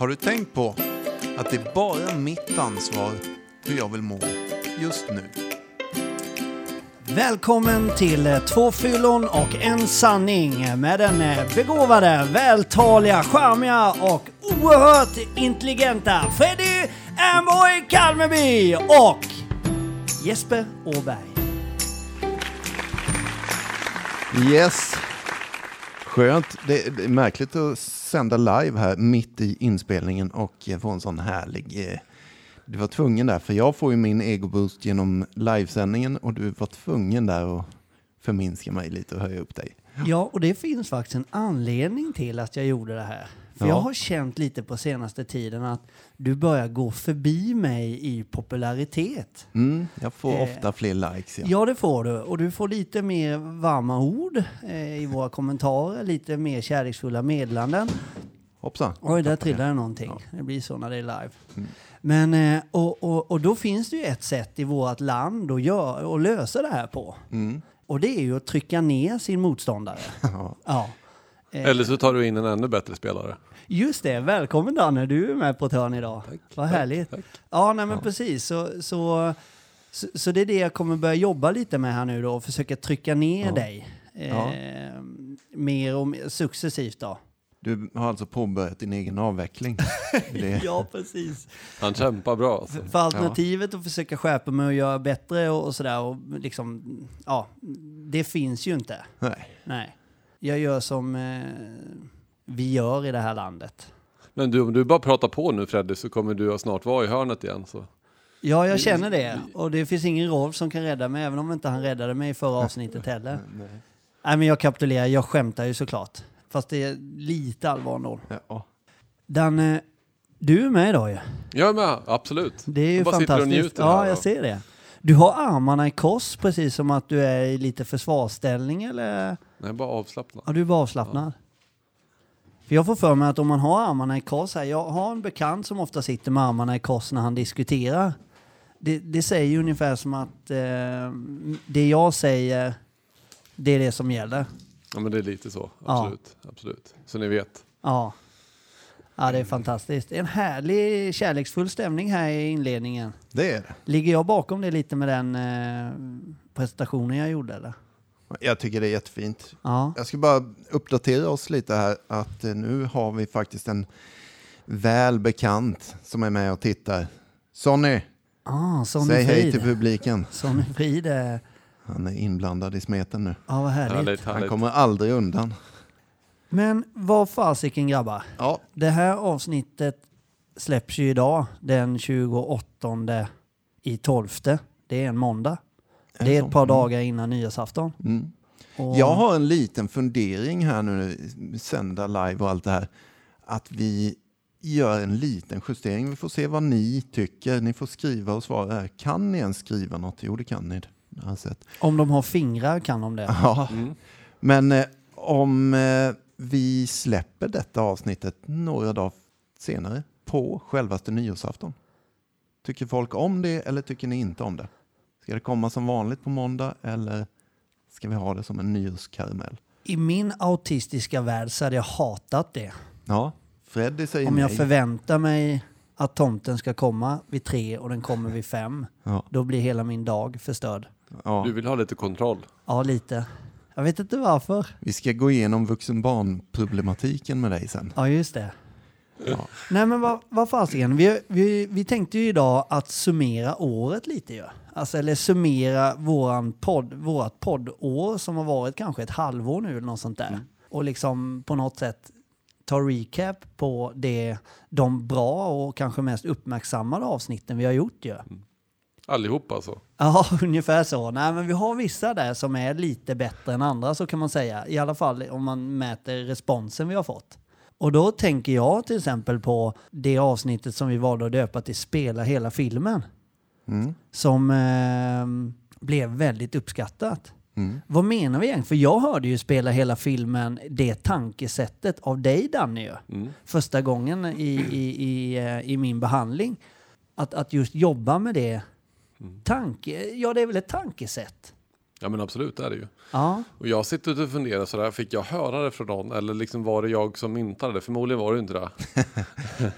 Har du tänkt på att det är bara mitt ansvar hur jag vill må just nu? Välkommen till eh, Två fyllon och en sanning med den eh, begåvade, vältaliga, charmiga och oerhört intelligenta Freddy Amboy Kalmeby och Jesper Åberg. Yes. Skönt. Det är märkligt att sända live här mitt i inspelningen och få en sån härlig... eh, Du var tvungen där, för jag får ju min egoboost genom livesändningen och du var tvungen där att förminska mig lite och höja upp dig. Ja, och det finns faktiskt en anledning till att jag gjorde det här. För Ja. jag har känt lite på senaste tiden att du börjar gå förbi mig i popularitet. Mm, jag får Eh, ofta fler likes. Ja. Ja, det får du. Och du får lite mer varma ord eh, i våra kommentarer, lite mer kärleksfulla meddelanden. Hoppsan. Oj, där trillade det någonting. Det blir så när det är live. Men, eh, och, och, och då finns det ju ett sätt i vårt land att, gör, att lösa det här på. Mm. Och det är ju att trycka ner sin motståndare. Ja. Ja. Eh, Eller så tar du in en ännu bättre spelare. Just det, välkommen Danne, du är med på ett hörn idag. Vad härligt. tack. Ja, nej men precis. Så, så, så, så det är det jag kommer börja jobba lite med här nu då och försöka trycka ner Ja. dig. Eh, Ja. Mer och mer, successivt då. Du har alltså påbörjat din egen avveckling. Det, Ja, precis. Han kämpar bra alltså. För alternativet att försöka skärpa mig och göra bättre och, och sådär och liksom, ja, det finns ju inte. nej. Nej. Jag gör som eh, vi gör i det här landet. Men du, om du bara pratar på nu Freddy så kommer du snart vara i hörnet igen. Så. Ja, jag känner det. Och det finns ingen Rolf som kan rädda mig, även om inte han räddade mig i förra avsnittet heller. Nej, men jag kapitulerar. Jag skämtar ju såklart. Fast det är lite allvar ändå. Ja. Danne, du är med idag ju. Jag med, absolut. Det är ju bara sitter och fantastiskt. njuter Ja, här jag och- ser det. Du har armarna i kors, precis som att du är i lite försvarsställning, eller? Nej, bara avslappnad. Ja, du är bara avslappnad. För jag får för mig att om man har armarna i kors här, jag har en bekant som ofta sitter med armarna i kors när han diskuterar. Det, det säger ju ungefär som att eh, det jag säger, det är det som gäller. Ja, men det är lite så. Ja. Absolut. absolut. Så ni vet. Ja. Ja, det är fantastiskt. En härlig kärleksfull stämning här i inledningen. Det är det. Ligger jag bakom det lite med den eh, presentationen jag gjorde eller? Jag tycker det är jättefint. Ja. Jag ska bara uppdatera oss lite här att eh, nu har vi faktiskt en väl bekant som är med och tittar. Sonny, Ah, Sonny säg hej till Frid. publiken. Sonny Frid, eh, Han är inblandad i smeten nu. ja vad härligt. Härligt, Han härligt. kommer aldrig undan. Men vad fasiken grabbar. Ja, Det här avsnittet släpps ju idag den 28 i 12. Det är en måndag. Det är ett par Mm. dagar innan nyårsafton. mm. Och, Jag har en liten fundering här nu, sända live och allt det här. Att vi gör en liten justering. Vi får se vad ni tycker. Ni får skriva och svara här. Kan ni ens skriva något? Jo, det kan ni. Om de har fingrar kan de det. Ja, Mm. men eh, om eh, vi släpper detta avsnittet några dagar senare på självaste nyårsafton. Tycker folk om det eller tycker ni inte om det? Ska det komma som vanligt på måndag eller ska vi ha det som en nyårskaramell? I min autistiska värld så hade jag hatat det. Ja, Freddy säger Om jag nej. förväntar mig att tomten ska komma vid tre och den kommer vid fem, Ja, då blir hela min dag förstörd. ja. Du vill ha lite kontroll. Ja, lite. Jag vet inte varför. Vi ska gå igenom vuxen barn-problematiken med dig sen. Ja, just det. Ja. Nej men vad, vad fasiken, vi, vi, vi tänkte ju idag att summera året lite ju. Alltså eller summera våran podd, vårat poddår som har varit kanske ett halvår nu eller något sånt där. Och liksom på något sätt ta recap på det, de bra och kanske mest uppmärksammade avsnitten vi har gjort ju. Allihop alltså. Ja, ungefär så. Nej, men vi har vissa där som är lite bättre än andra så kan man säga. I alla fall om man mäter responsen vi har fått. Och då tänker jag till exempel på det avsnittet som vi valde att döpa till Spela hela filmen. Mm. Som eh, blev väldigt uppskattat. Mm. Vad menar vi egentligen? För jag hörde ju Spela hela filmen, det tankesättet av dig Danny. Mm. Första gången i, i, i, eh, i min behandling. Att, att just jobba med det tanke, ja det är väl ett tankesätt. Ja men absolut, det är det ju. Ja, Och jag sitter och funderar sådär, fick jag höra det från någon? Eller liksom var det jag som myntade det? Förmodligen var det inte det.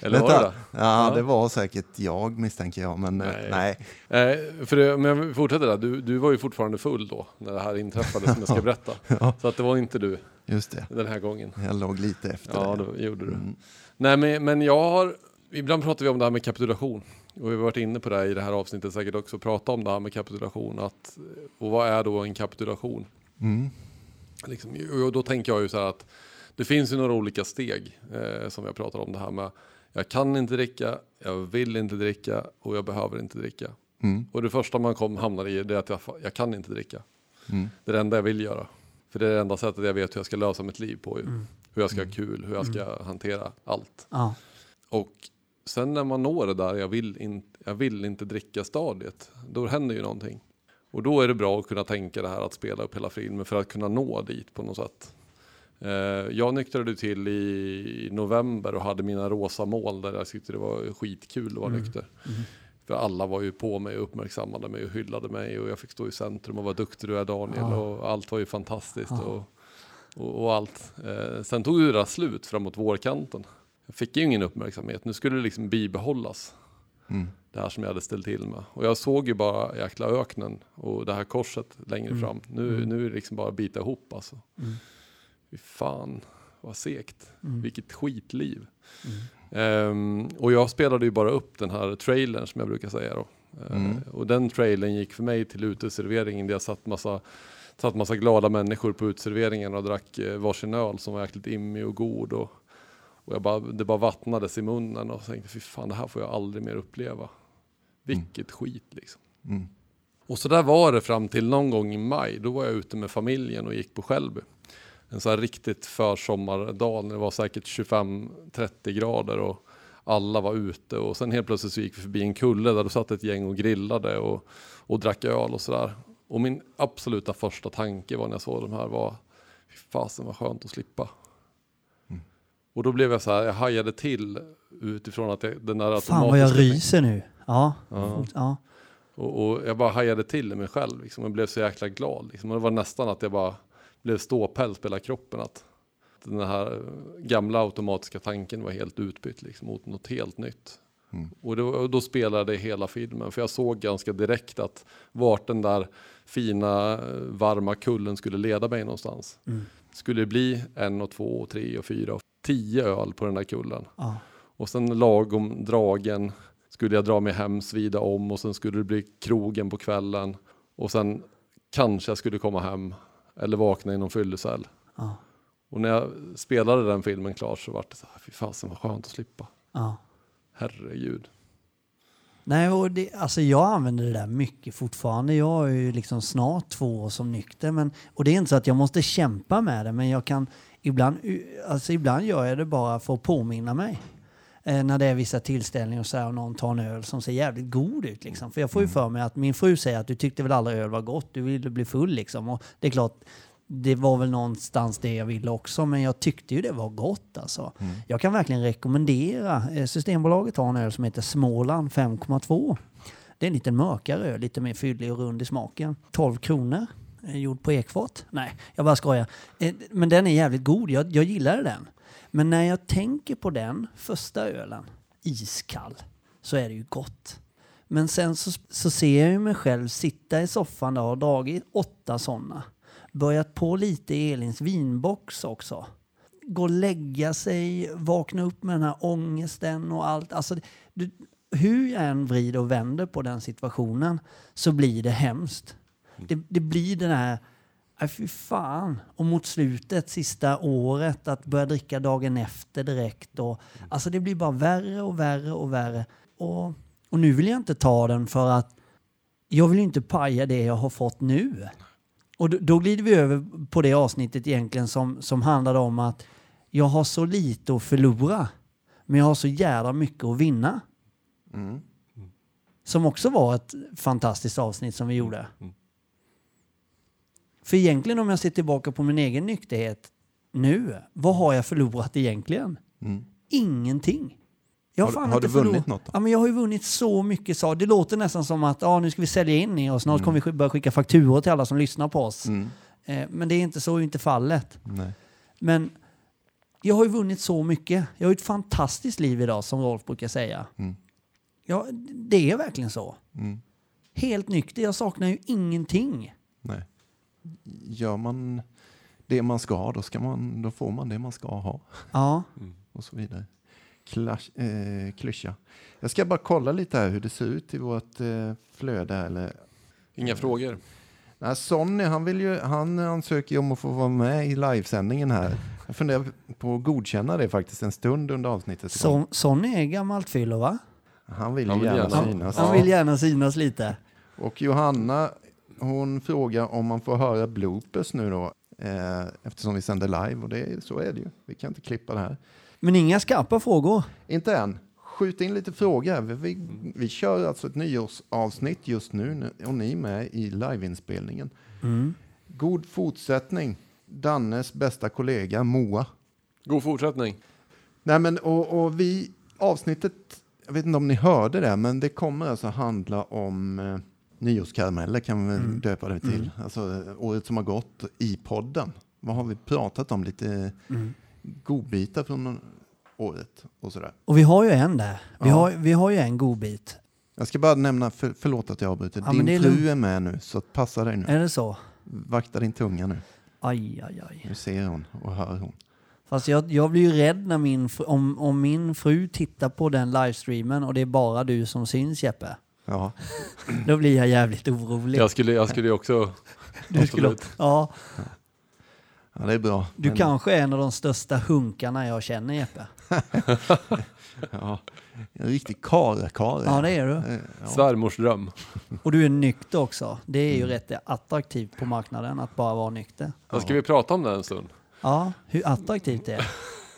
eller var det Vänta. det? Ja, Ja. det var säkert jag misstänker jag, men eh, Nej. nej. Eh, för det, men jag fortsätter där, du, du var ju fortfarande full då, när det här inträffade som jag ska berätta. Så att det var inte du Just det. den här gången. Jag låg lite efter Ja, där. det gjorde du. Mm. Nej, men, men jag har... Ibland pratar vi om det här med kapitulation. Och vi har varit inne på det här i det här avsnittet säkert också. Prata om det här med kapitulation. Att, och vad är då en kapitulation? Mm. Liksom, och då tänker jag ju så här att det finns ju några olika steg eh, som jag pratar om det här med. Jag kan inte dricka, jag vill inte dricka och jag behöver inte dricka. Mm. Och det första man kom, hamnar i det är att jag, jag kan inte dricka. Mm. Det är det enda jag vill göra. För det är det enda sättet jag vet hur jag ska lösa mitt liv på. Ju. Mm. Hur jag ska ha kul, hur jag ska hantera allt. ja, Och sen när man når det där jag vill, in, jag vill inte dricka stadiet, då händer ju någonting. Och då är det bra att kunna tänka det här att spela upp hela filmen för att kunna nå dit på något sätt. Eh, jag nyktrade till i november och hade mina rosa mål där jag tyckte det var skitkul att vara nykter. För alla var ju på mig och uppmärksammade mig och hyllade mig och jag fick stå i centrum och vara duktig du är Daniel Ja. och allt var ju fantastiskt Ja. och, och, och allt. Eh, sen tog det där slut framåt vårkanten. Jag fick ju ingen uppmärksamhet, nu skulle det liksom bibehållas. Mm. Det här som jag hade ställt till med. Och jag såg ju bara jäkla öknen och det här korset längre Mm. fram. Nu, Mm. nu är det liksom bara att bita ihop alltså. Mm. Fy fan, vad segt. Mm. Vilket skitliv. Ehm, och jag spelade ju bara upp den här trailern som jag brukar säga då. Mm. och den trailern gick för mig till uteserveringen där jag satt massa, satt massa glada människor på uteserveringen och drack eh, varsin öl som var jäkligt immig och god. Och, och jag bara, det bara vattnades i munnen och tänkte fy fan det här får jag aldrig mer uppleva. Vilket skit liksom. Mm. Och så där var det fram till någon gång i maj. Då var jag ute med familjen och gick på Skälby. En så här riktigt försommardag när det var säkert 25-30 grader och alla var ute. Och sen helt plötsligt så gick vi förbi en kulle där det satt ett gäng och grillade och, och drack öl och sådär. Och min absoluta första tanke var när jag såg de här var fy fasen vad skönt att slippa. Och då blev jag så här, jag hajade till utifrån att jag, den där fan vad jag automatiska- ryser nu. Ja, Ja. ja. Och, och jag bara hajade till i mig själv liksom. Jag blev så jäkla glad. Liksom. Och det var nästan att jag bara blev ståpäls på hela kroppen. Att den här gamla automatiska tanken var helt utbytt liksom, mot något helt nytt. Mm. Och, då, och då spelade det hela filmen. För jag såg ganska direkt att vart den där fina varma kullen skulle leda mig någonstans. Mm. Skulle det bli en och två och tre och fyra och tio öl på den där kullen. ja. Och sen lagom dragen skulle jag dra mig hem, svida om och sen skulle det bli krogen på kvällen. Och sen kanske jag skulle komma hem eller vakna i någon fyllecell. ja. Och när jag spelade den filmen klart så var det så här, fy fasen vad skönt att slippa. ja. Herregud. Nej, och det, alltså jag använder det där mycket fortfarande. Jag är ju liksom snart två år som nykter. Men, och det är inte så att jag måste kämpa med det, men jag kan ibland, alltså ibland gör jag det bara för att påminna mig. Eh, när det är vissa tillställningar och så här, och någon tar en öl som ser jävligt god ut. Liksom. För jag får ju för mig att min fru säger att du tyckte väl aldrig öl var gott, du ville bli full liksom. Och det är klart, det var väl någonstans det jag ville också, men jag tyckte ju det var gott alltså. Jag kan verkligen rekommendera, eh, Systembolaget har en öl som heter Småland 5,2. Det är en lite mörkare öl, lite mer fyllig och rund i smaken. 12 kronor, Eh, gjord på ekfat. Nej, jag bara skojar. Eh, men den är jävligt god, jag, jag gillar den. Men när jag tänker på den första ölen, iskall, så är det ju gott. Men sen så, så ser jag ju mig själv sitta i soffan där och har dragit åtta sådana. Börjat på lite i Elins vinbox också. Gå och lägga sig, vakna upp med den här ångesten och allt. Alltså, du, hur jag än vrider och vänder på den situationen så blir det hemskt. Det, det blir den här, nej fy fan. Och mot slutet, sista året, att börja dricka dagen efter direkt. Och, alltså det blir bara värre och värre och värre. Och, och nu vill jag inte ta den för att jag vill inte paja det jag har fått nu. Och då, då glider vi över på det avsnittet egentligen som, som handlade om att jag har så lite att förlora, men jag har så jävla mycket att vinna. Mm. Som också var ett fantastiskt avsnitt som vi gjorde. Mm. För egentligen om jag ser tillbaka på min egen nykterhet nu, vad har jag förlorat egentligen? Mm. Ingenting. Jag Har- har du vunnit förlorat- något då? Ja, men jag har ju vunnit så mycket. Så det låter nästan som att ja, nu ska vi sälja in er och snart Mm. kommer vi börja skicka fakturor till alla som lyssnar på oss. Mm. Eh, men det är inte så, inte fallet. Nej. Men jag har ju vunnit så mycket. Jag har ju ett fantastiskt liv idag, som Rolf brukar säga. Mm. Ja, det är verkligen så. Mm. Helt nykter. Jag saknar ju ingenting. Nej. Gör man det man ska ha, då, ska man, då får man det man ska ha. Ja, Och så vidare. Klash, eh, klyscha. Jag ska bara kolla lite här hur det ser ut i vårt eh, flöde. Eller, Inga frågor. Nej, Sonny han, vill ju, han ansöker ju om att få vara med i livesändningen här. Jag funderar på att godkänna det faktiskt en stund under avsnittet. så, Sonny är gammalt fyllo va? Han vill Han ju vill gärna gärna. synas. Han vill gärna synas lite. Och Johanna, hon frågar om man får höra bloopers nu då. Eh, eftersom vi sänder live och det, så är det ju. Vi kan inte klippa det här. Men inga skarpa frågor. Inte än. Skjut in lite frågor. Vi, vi, vi kör alltså ett nyårsavsnitt just nu och ni är med i liveinspelningen. Mm. God fortsättning. Dannes bästa kollega Moa. God fortsättning. Nej men och, och vi, avsnittet, jag vet inte om ni hörde det, men det kommer alltså handla om eh, nyårskarameller kan vi Mm. döpa det till. Alltså eh, året som har gått i podden. Vad har vi pratat om? Lite Mm. godbitar från året och sådär. Och vi har ju en där. Vi, Ja. har, vi har ju en godbit. Jag ska bara nämna, för, förlåt att jag avbryter, Ja, din är fru är med nu så passa dig nu. Är det så? Vakta din tunga nu. Aj, aj, aj. Nu ser hon och hör hon. Fast jag, jag blir ju rädd när min, om, om min fru tittar på den livestreamen och det är bara du som syns Jeppe. Ja, Då blir jag jävligt orolig. Jag skulle, jag skulle också... Du skulle, absolut. ja, ja det är bra. du Men- kanske är en av de största hunkarna jag känner Jeppe. Ja, en riktig karakare. Ja, det är du. Eh, Ja. Svärmors dröm. Och du är nykter också. Det är ju Mm. rätt attraktivt på marknaden att bara vara nykter. Ja. Ska vi prata om det en stund? Ja, hur attraktivt det är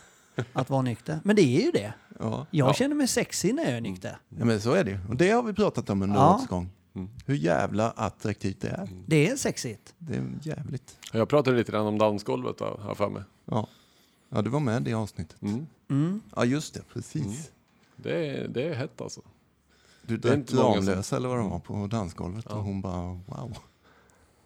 att vara nykter. Men det är ju det. Ja. Jag Ja. känner mig sexig när jag är nykter. ja, men så är det ju. Och det har vi pratat om under Ja. årets gång. Mm. Hur jävla attraktivt det är. Det är sexigt. Det är jävligt. Jag pratade lite grann om dansgolvet då, jag för mig. Ja. ja, du var med i det avsnittet. Mm. Mm. Ja, just det. Precis. Mm. Det, är, det är hett alltså. Du drack som- Ramlösa eller vad det var på dansgolvet Ja. och hon bara wow.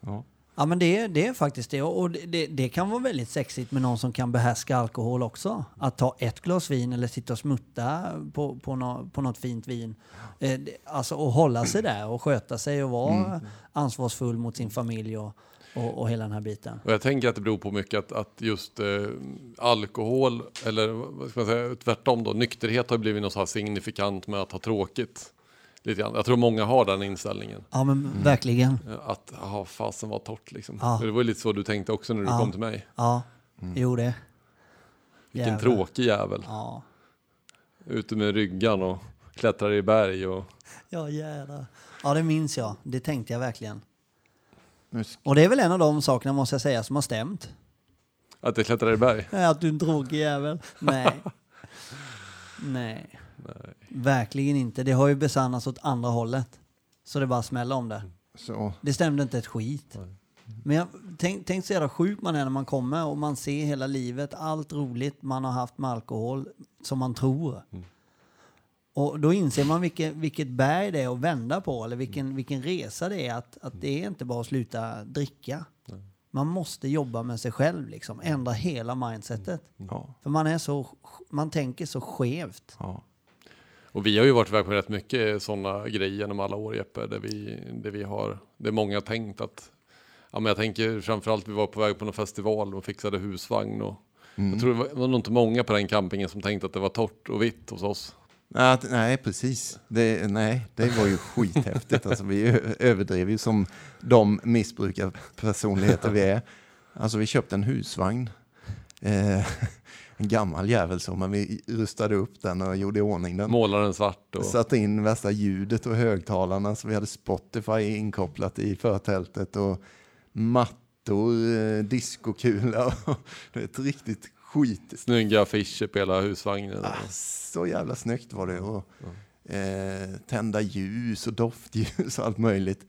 Ja. Ja men det, är- det är faktiskt det. Och det, det, kan vara väldigt sexigt med någon som kan behärska alkohol också. Att ta ett glas vin eller sitta och smutta på, på, nå, på något fint vin. Eh, alltså att hålla sig där och sköta sig och vara ansvarsfull mot sin familj och, och, och hela den här biten. Och jag tänker att det beror på mycket att, att just eh, alkohol, eller vad ska man säga, tvärtom då, nykterhet har blivit något så här signifikant med att ha tråkigt. Lite grann. Jag tror många har den inställningen. Ja men verkligen. Eh, Att, ja fasen var torrt liksom. Ja. Det var lite så du tänkte också när du Ja. kom till mig. Ja, jo det. Vilken Jävlar. tråkig jävel. Ja. Ute med ryggan och klättrar i berg och Ja jävlar. Ja det minns jag. Det tänkte jag verkligen. Och det är väl en av de sakerna måste jag säga som har stämt. att det klättrar i berg. Nej, Att du är en tråkig jävel. Nej. Nej. Verkligen inte. Det har ju besannats åt andra hållet. Så det bara smäller om det. så. Det stämde inte ett skit. Men jag, tänk, tänk så jävla sjuk man är när man kommer och man ser hela livet, allt roligt man har haft med alkohol som man tror. Och då inser man vilket, vilket berg det är att vända på, eller vilken, vilken resa det är att, att det är inte bara att sluta dricka. Man måste jobba med sig själv, liksom. ändra hela mindsetet. Ja, För man, är så, man tänker så skevt. ja. Och vi har ju varit iväg på rätt mycket sådana grejer genom alla år Jeppe. Där vi, där vi har, det är många tänkt att, ja men jag tänker framförallt vi var på väg på någon festival och fixade husvagn och jag tror det var, det var nog inte många på den campingen som tänkte att det var torrt och vitt hos oss. Att- nej, precis. Det, nej, det var ju skithäftigt. Alltså, vi överdrev ju som de missbrukarpersonligheter vi är. Alltså vi köpte en husvagn. Eh, en gammal jävel så, men vi rustade upp den och gjorde i ordning den. Målade den svart och Satte in värsta ljudet och högtalarna så vi hade Spotify inkopplat i förtältet och mattor, eh, diskokula det är ett riktigt skit. snygga affischer på hela husvagnen. Ah, så jävla snyggt var det. Och, eh, tända ljus och doftljus och allt möjligt.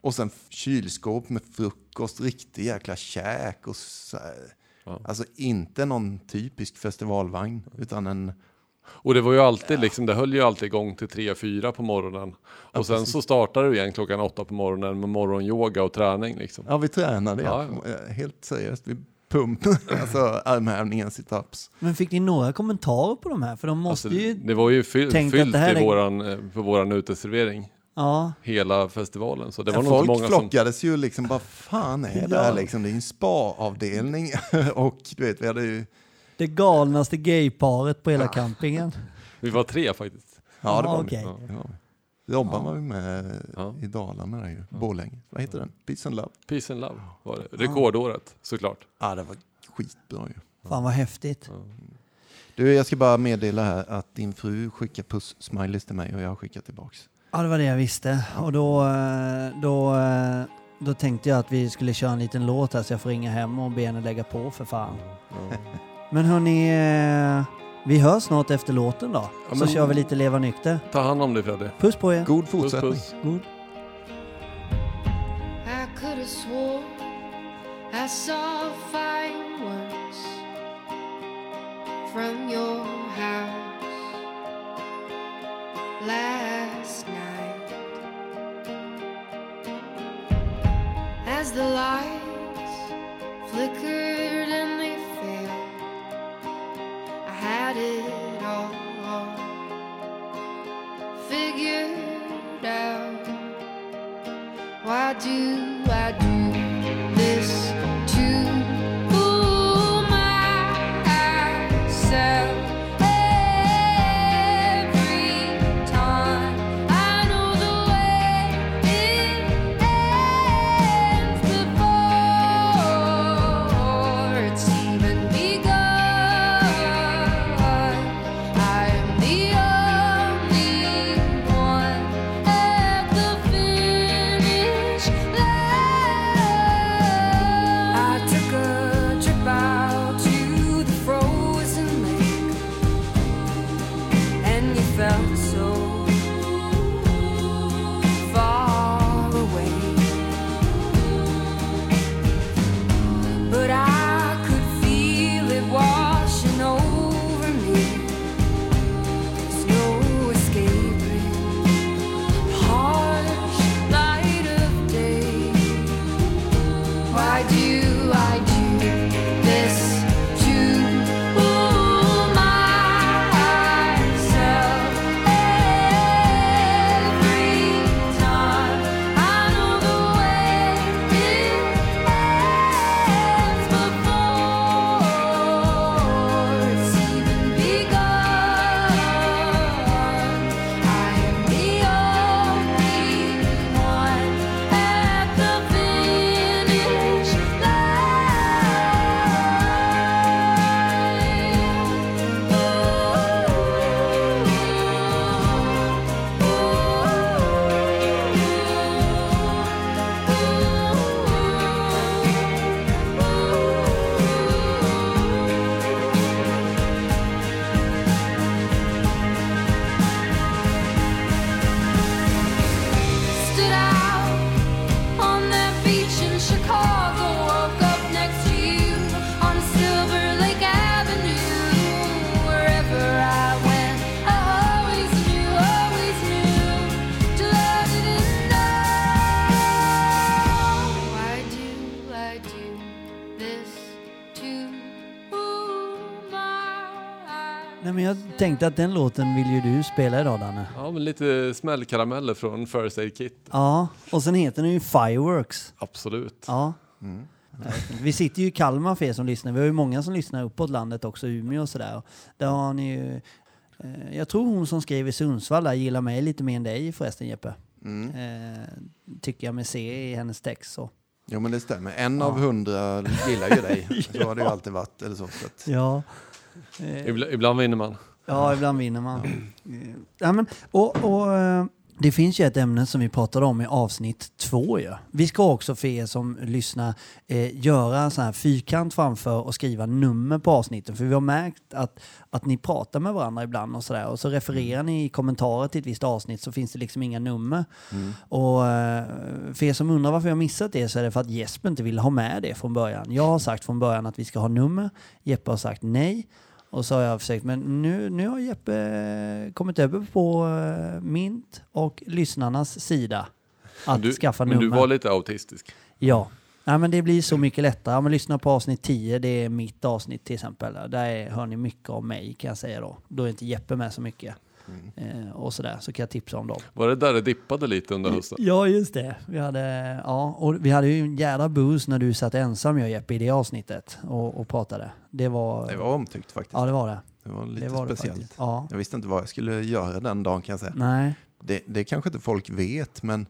Och sen kylskåp med frukost, riktig jäkla käk. Och så, här. Ja. Alltså inte någon typisk festivalvagn, utan en Och det var ju alltid liksom, det höll ju alltid igång till 3-4 på morgonen. Och sen så startade du igen klockan 8 på morgonen med morgonyoga och träning liksom. Ja, vi tränade Ja, ja, helt seriöst. Vi pump, alltså armhävningar, situps. Men fick ni några kommentarer på de här? För de måste Alltså, ju... det var ju fy- tänkt att fyllt det här i är- våran, eh, på våran uteservering. Ja, Hela festivalen. Så det var Ja, nog folk många som... flockades ju liksom, vad fan är det Ja. här liksom? Det är ju en spa-avdelning och du vet, vi hade ju, det galnaste gayparet på hela campingen. Vi var tre faktiskt. ja det Ja, var vi. okej. Ja. Robban var vi med Ja. i Dalarna där ju, Borlänge. Vad heter den? Peace and Love. Peace and love var det. Rekordåret såklart. Ja, det var skitbra ju. Fan vad häftigt. Du, jag ska bara meddela här att din fru skickar puss-smileys till mig och jag har skickat tillbaks. Ja, det var det jag visste. Och då, eh, då, eh, då tänkte jag att vi skulle köra en liten låt här så jag får ringa hem och be henne lägga på för fan. Men hörni, eh, vi hörs snart efter låten då. Ja, Så kör vi lite Leva Nykter. Ta hand om dig Freddy. Puss på er. God Puss fortsättning. puss. God. I could have swore I saw fireworks from your house last night. As the lights flickered and they failed, I had it all figured out. Why do tänkte att den låten vill ju du spela idag Danne. Ja, men lite smällkarameller från First Aid Kit. Ja, och sen heter den ju Fireworks. Absolut. Ja. Inte. Vi sitter ju i Kalmar för er som lyssnar. Vi har ju många som lyssnar uppåt landet också, Umeå och sådär. Där har ni ju... eh, Jag tror hon som skrev i Sundsvall där gillar mig lite mer än dig förresten Jeppe. Mm. Eh, tycker jag mig se i hennes text så. Jo men det stämmer. En av hundra gillar ju dig. Så har det ju alltid varit. Eller så, så att, Ja. Eh, Ibland, ibland vinner man. Ja, ibland vinner man. Ja, men, och, och, eh, det finns ju ett ämne som vi pratade om i avsnitt två. Ju. Vi ska också för er som lyssnar eh, göra så här fyrkant framför och skriva nummer på avsnitten. För vi har märkt att, att ni pratar med varandra ibland och sådär. Och så refererar ni i kommentarer till ett visst avsnitt så finns det liksom inga nummer. Och eh, för er som undrar varför jag missat det så är det för att Jesper inte ville ha med det från början. Jag har sagt från början att vi ska ha nummer. Jeppe har sagt nej. Och så har jag försökt, men nu, nu har Jeppe kommit över på eh, mint och lyssnarnas sida. Att du, skaffa men nummer. du var lite autistisk. Ja. Nej, men det blir så mycket lättare. Ja, men lyssna på avsnitt 10, det är mitt avsnitt till exempel. Där är, hör ni mycket om mig kan jag säga då. Då är inte Jeppe med så mycket. Eh, och sådär, så kan jag tipsa om dem. Var det där det dippade lite under hösten? Ja, just det. Vi hade, ja, och vi hade ju en jävla boost när du satt ensam jag och Jeppe i det avsnittet och, och pratade. Det var... Det var omtyckt faktiskt. Ja, det var det. Det var lite det var det speciellt. faktiskt. Ja. jag visste inte vad jag skulle göra den dagen kan jag säga. Nej. Det, det kanske inte folk vet, men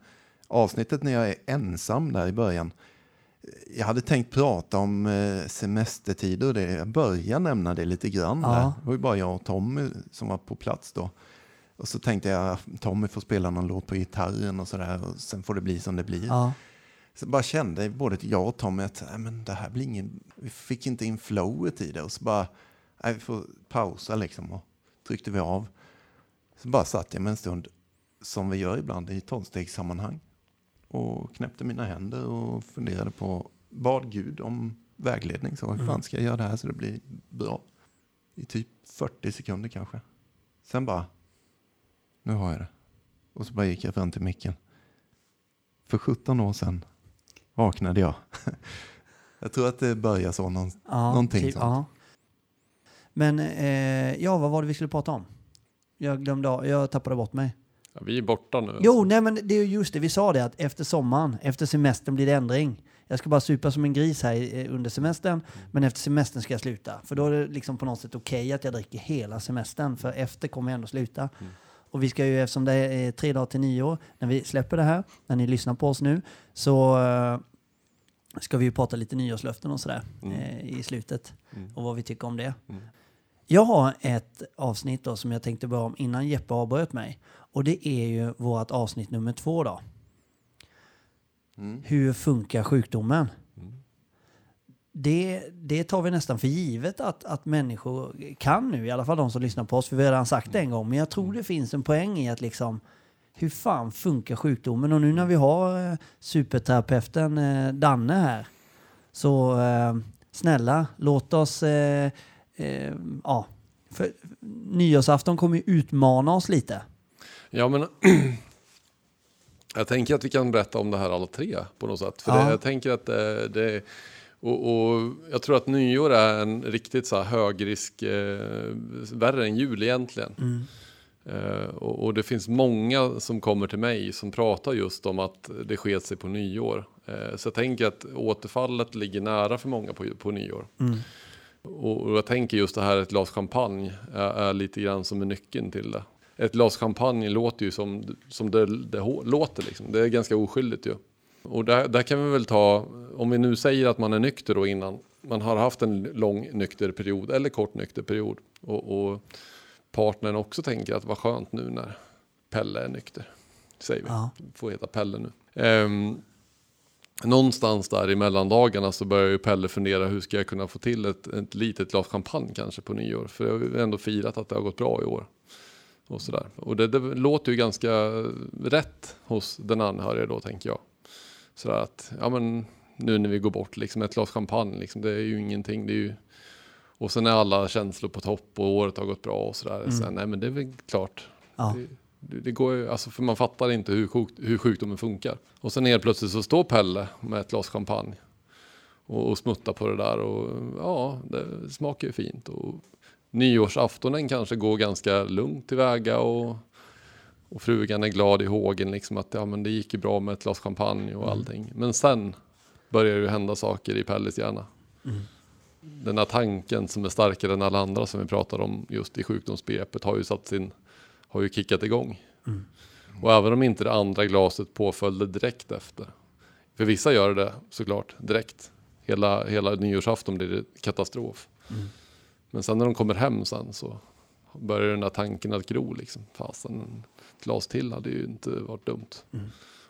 avsnittet när jag är ensam där i början. Jag hade tänkt prata om eh, semestertider och det. Jag började nämna det lite grann. Ja. Där. Det var ju bara jag och Tommy som var på plats då. Och så tänkte jag Tommy får spela någon låt på gitarren och sådär. Och sen får det bli som det blir. Ja. Så bara kände både jag och Tommy att nej, men det här blir ingen... Vi fick inte in flowet i det. Och så bara, nej, vi får pausa liksom. Och tryckte vi av. Så bara satt jag med en stund, som vi gör ibland i tolvstegssammanhang. Och knäppte mina händer och funderade på, bad Gud om vägledning. Så hur fan ska jag göra det här så det blir bra? I typ 40 sekunder kanske. Sen bara, nu har jag det. Och så bara gick jag fram till micken. För 17 år sedan vaknade jag. jag tror att det börjar så. Någon, Ja, någonting typ, sånt. ja. Men eh, ja, vad var det vi skulle prata om? Jag glömde jag tappade bort mig. Ja, vi är borta nu. Jo, nej men det är ju just det, vi sa det att efter sommaren, efter semestern blir det ändring. Jag ska bara supa som en gris här eh, under semestern, men efter semestern ska jag sluta. För då är det liksom på något sätt okej att jag dricker hela semestern, för efter kommer jag ändå sluta. Och vi ska ju, eftersom det är tre dagar till nyår, när vi släpper det här, när ni lyssnar på oss nu, så eh, ska vi ju prata lite nyårslöften och sådär eh, i slutet. Och vad vi tycker om det. Jag har ett avsnitt då som jag tänkte börja om innan Jeppe avbröt mig. Och det är ju vårt avsnitt nummer två då. Hur funkar sjukdomen? Det, det tar vi nästan för givet att, att människor kan nu, i alla fall de som lyssnar på oss, för vi har redan sagt det en gång. Men jag tror det finns en poäng i att liksom, hur fan funkar sjukdomen? Och nu när vi har eh, superterapeuten eh, Danne här, så eh, snälla, låt oss, eh, eh, ja, för nyårsafton kommer ju utmana oss lite. Ja, men jag tänker att vi kan berätta om det här alla tre på något sätt. För Ja. det, jag tänker att det, det och, och jag tror att nyår är en riktigt så här högrisk, eh, värre än jul egentligen. Eh, och, och det finns många som kommer till mig som pratar just om att det sket sig på nyår. Eh, så jag tänker att återfallet ligger nära för många på, på nyår. Och, och jag tänker just det här, ett glas champagne är, är lite grann som är nyckeln till det. Ett glas champagne låter ju som, som det, det låter liksom. Det är ganska oskyldigt ju. Och där, där kan vi väl ta, om vi nu säger att man är nykter då innan, man har haft en lång nykter period eller kort nykter period. Och, och partnern också tänker att vad skönt nu när Pelle är nykter. Säger vi, Ja. får heta Pelle nu. Ehm, någonstans där i mellandagarna så börjar ju Pelle fundera hur ska jag kunna få till ett, ett litet glas champagne kanske på nyår. För jag har ändå firat att det har gått bra i år. Och, sådär. och det, det låter ju ganska rätt hos den anhöriga då tänker jag. Sådär att, ja men nu när vi går bort, liksom ett glas champagne, liksom, det är ju ingenting. Det är ju... Och sen är alla känslor på topp och året har gått bra och sådär. Sen, nej men det är väl klart. Ja. Det, det går ju, alltså för man fattar inte hur, sjuk, hur sjukdomen funkar. Och sen helt plötsligt så står Pelle med ett glas champagne och, och smuttar på det där och ja, det smakar ju fint. Och nyårsaftonen kanske går ganska lugnt tillväga och, och frugan är glad i hågen liksom att ja, men det gick ju bra med ett glas champagne och allting. Men sen börjar det hända saker i Pelles hjärna. Den här tanken som är starkare än alla andra som vi pratar om just i sjukdomsbegreppet har ju satt sin, har ju kickat igång. Och även om inte det andra glaset påföljde direkt efter. För vissa gör det såklart direkt. Hela, hela nyårsafton blir det katastrof. Men sen när de kommer hem sen så börjar den där tanken att gro liksom. Fasen, glas till hade ju inte varit dumt.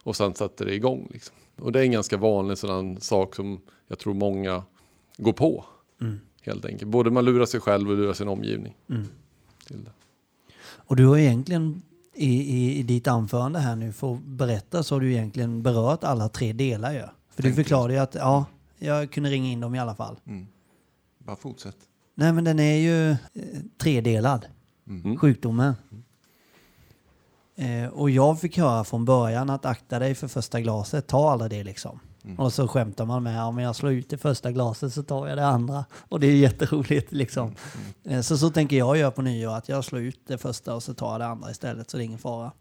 Och sen sätter det igång liksom. Och det är en ganska vanlig sådan sak som jag tror många går på. Helt enkelt. Både man lurar sig själv och lurar sin omgivning. Till det. Och du har egentligen i, i, i ditt anförande här nu, för att berätta, så har du egentligen berört alla tre delar ju. För du Tänkte förklarade ju att, ja, jag kunde ringa in dem i alla fall. Bara fortsätt. Nej men den är ju eh, tredelad, Mm. sjukdomen. Eh, och jag fick höra från början att akta dig för första glaset, ta aldrig det liksom. Och så skämtar man med, om jag slår ut det första glaset så tar jag det andra. Och det är jätteroligt liksom. Eh, så så tänker jag göra på nyår, att jag slår ut det första och så tar jag det andra istället, så det är ingen fara.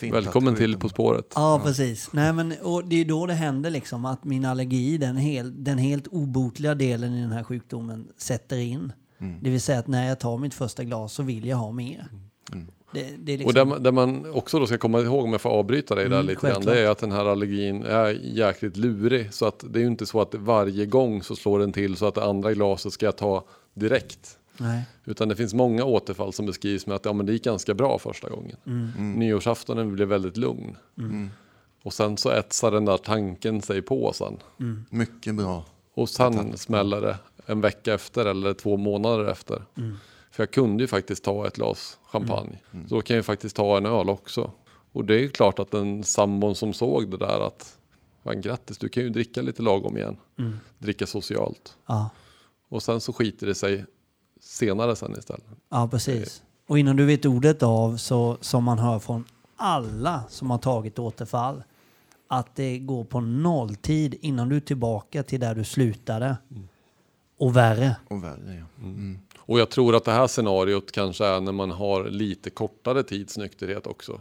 Välkommen till På spåret. Ja, precis. Nej, men, och det är då det händer liksom att min allergi, den, hel, den helt obotliga delen i den här sjukdomen, sätter in. Det vill säga att när jag tar mitt första glas så vill jag ha mer. Det, det är liksom, Och där, man- där man också då ska komma ihåg, om jag får avbryta dig där Mm, lite grann, det är att den här allergin är jäkligt lurig. Så att det är ju inte så att varje gång så slår den till så att det andra glaset ska jag ta direkt. nej. Utan det finns många återfall som beskrivs med att ja, men det gick ganska bra första gången. Mm. Nyårsaftonen blev väldigt lugn. Och sen så etsar den där tanken sig på sen. Mycket bra. Och sen smäller det en vecka efter eller två månader efter. För jag kunde ju faktiskt ta ett glas champagne. Så då kan jag ju faktiskt ta en öl också. Och det är ju klart att den sambon som såg det där att Fan, grattis, du kan ju dricka lite lagom igen. Dricka socialt. Ja. Och sen så skiter det sig senare sen istället. ja, precis. Och innan du vet ordet av så som man hör från alla som har tagit återfall att det går på nolltid innan du är tillbaka till där du slutade. Och värre. Och värre ja. Mm. Och jag tror att det här scenariot kanske är när man har lite kortare tids nykterhet också.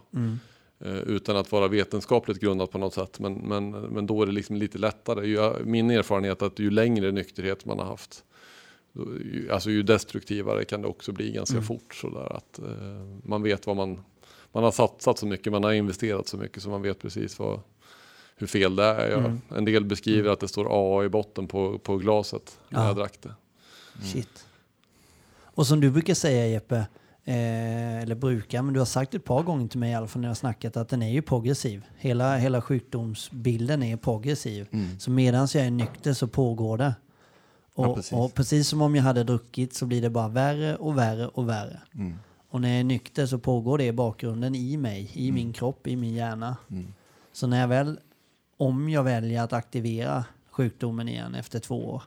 Eh, utan att vara vetenskapligt grundat på något sätt. Men, men, men då är det liksom lite lättare. Ju, min erfarenhet är att ju längre nykterhet man har haft. då- Ju, alltså ju destruktivare kan det också bli ganska fort. Sådär, att, eh, man vet vad man... Man har satsat så mycket, man har investerat så mycket så man vet precis vad, hur fel det är. Jag, En del beskriver att det står A i botten på, på glaset när Ja. jag drack det. Shit. Och som du brukar säga Jeppe, eh, eller brukar, men du har sagt ett par gånger till mig i alla fall när jag har snackat att den är ju progressiv. Hela, hela sjukdomsbilden är progressiv. Så medan jag är nykter så pågår det. Och, Ja, precis. och precis som om jag hade druckit så blir det bara värre och värre och värre. Och när jag är nykter så pågår det i bakgrunden i mig, i min kropp, i min hjärna. Så när jag väl, om jag väljer att aktivera sjukdomen igen efter två år,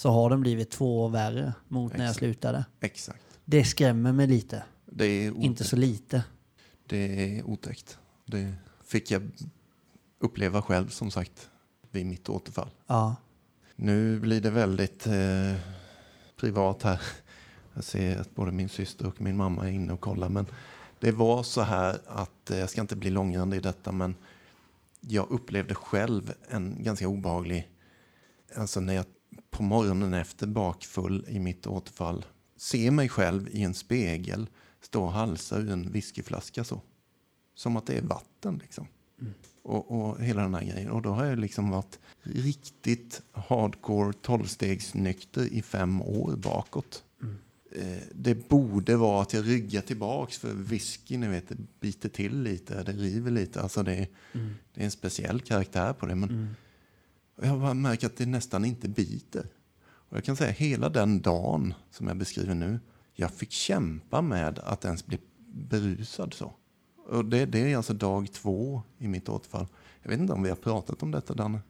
så har den blivit två år värre mot när jag Exakt. slutade. Exakt. Det skrämmer mig lite. Det är, otäckt. Inte så lite. det är otäckt. Det fick jag uppleva själv som sagt vid mitt återfall. Ja. Nu blir det väldigt eh, privat här. Jag ser att både min syster och min mamma är inne och kollar. Men det var så här att, eh, jag ska inte bli långrandig i detta, men jag upplevde själv en ganska obehaglig, alltså när jag på morgonen efter bakfull i mitt återfall ser mig själv i en spegel stå och halsa ur en whiskyflaska så. Som att det är vatten liksom. Och, och hela den här grejen. Och då har jag liksom varit riktigt hardcore tolvstegsnykter i fem år bakåt. Eh, det borde vara att jag ryggar tillbaks för whisky, ni vet, det biter till lite, det river lite. Alltså det, är- det är en speciell karaktär på det. Men och jag märker att det nästan inte biter. Och jag kan säga hela den dagen som jag beskriver nu, jag fick kämpa med att ens bli berusad så. Och det, det är alltså dag två i mitt återfall. Jag vet inte om vi har pratat om detta, Danne?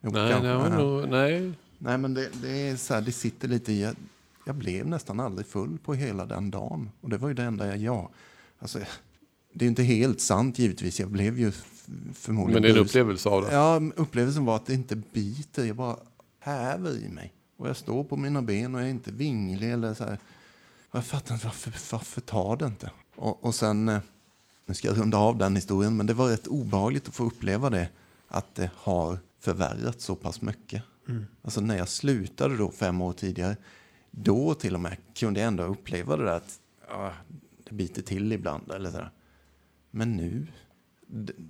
Jo, Nej, kanske. nej, nog, nej. Nej, men det, det är så här, det sitter lite i. Jag, jag blev nästan aldrig full på hela den dagen. Och det var ju det enda jag, ja. Alltså, det är inte helt sant givetvis. Jag blev ju förmodligen Men det är en upplevelse av det. Ja, upplevelsen var att det inte biter. Jag bara häver i mig. Och jag står på mina ben och jag är inte vinglig eller så här. Jag fattar inte varför, varför tar det inte? Och, och sen, eh, nu ska jag runda av den historien, men det var rätt obehagligt att få uppleva det. Att det har förvärrats så pass mycket. Alltså när jag slutade då fem år tidigare, då till och med kunde jag ändå uppleva det där att ja, det biter till ibland. Eller så där. Men nu,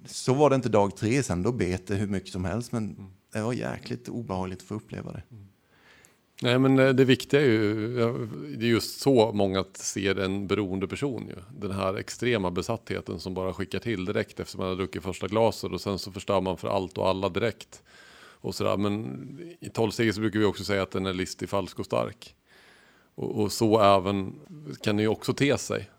så var det inte dag tre sen, då bet det hur mycket som helst. Men det var jäkligt obehagligt att få uppleva det. Nej, men eh, det viktiga är ju, det är just så många ser en beroende person ju. Den här extrema besattheten som bara skickar till direkt efter man har druckit första glaset och sen så förstör man för allt och alla direkt. Och sådär. Men i tolvsteget så brukar vi också säga att den är listig, falsk och stark. Och, och så även kan det ju också te sig.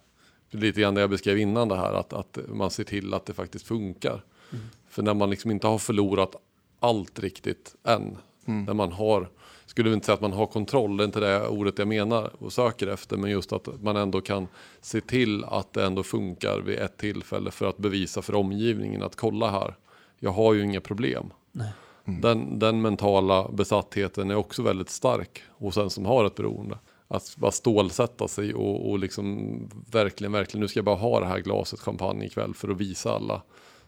Lite grann det jag beskrev innan det här, att, att man ser till att det faktiskt funkar. För när man liksom inte har förlorat allt riktigt än, när man har skulle inte säga att man har kontroll, det är inte det ordet jag menar och söker efter, men just att man ändå kan se till att det ändå funkar vid ett tillfälle för att bevisa för omgivningen att kolla här, jag har ju inga problem. Nej. Den, den mentala besattheten är också väldigt stark hos en som har ett beroende. Att bara stålsätta sig och, och liksom verkligen, verkligen, nu ska jag bara ha det här glaset champagne ikväll för att visa alla.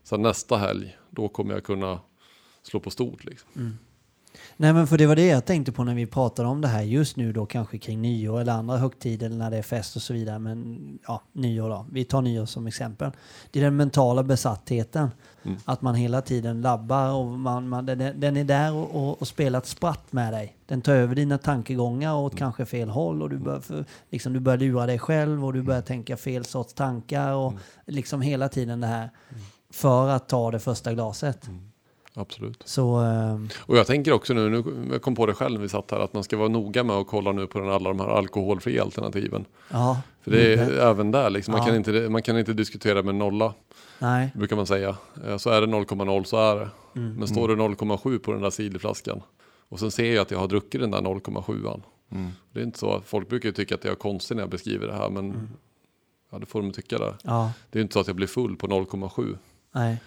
Sen nästa helg, då kommer jag kunna slå på stort liksom. Mm. Nej men för det var det jag tänkte på när vi pratade om det här just nu då kanske kring nyår eller andra högtider när det är fest och så vidare. Men ja, nyår då. Vi tar nyår som exempel. Det är den mentala besattheten. Att man hela tiden labbar och man, man, den, den är där och, och, och spelar ett spratt med dig. Den tar över dina tankegångar åt kanske fel håll och du börjar, för, liksom, du börjar lura dig själv och du börjar tänka fel sorts tankar och liksom hela tiden det här. För att ta det första glaset. Absolut. Så ehm, Och jag tänker också nu, nu jag kom på det själv när vi satt här, att man ska vara noga med att kolla nu på den, alla de här alkoholfria alternativen. ja. För det är Mm. även där, liksom, man, Ja. kan inte, man kan inte diskutera med nolla, Nej. brukar man säga. Eh, Så är det 0,0 så är det. Mm. Men står det 0,7 på den där ciderflaskan och sen ser jag att jag har druckit den där 0,7an. Mm. Det är inte så att folk brukar ju tycka att jag är konstig när jag beskriver det här, men Mm. ja, det får de tycka där. Ja. Det är inte så att jag blir full på 0,7, Nej.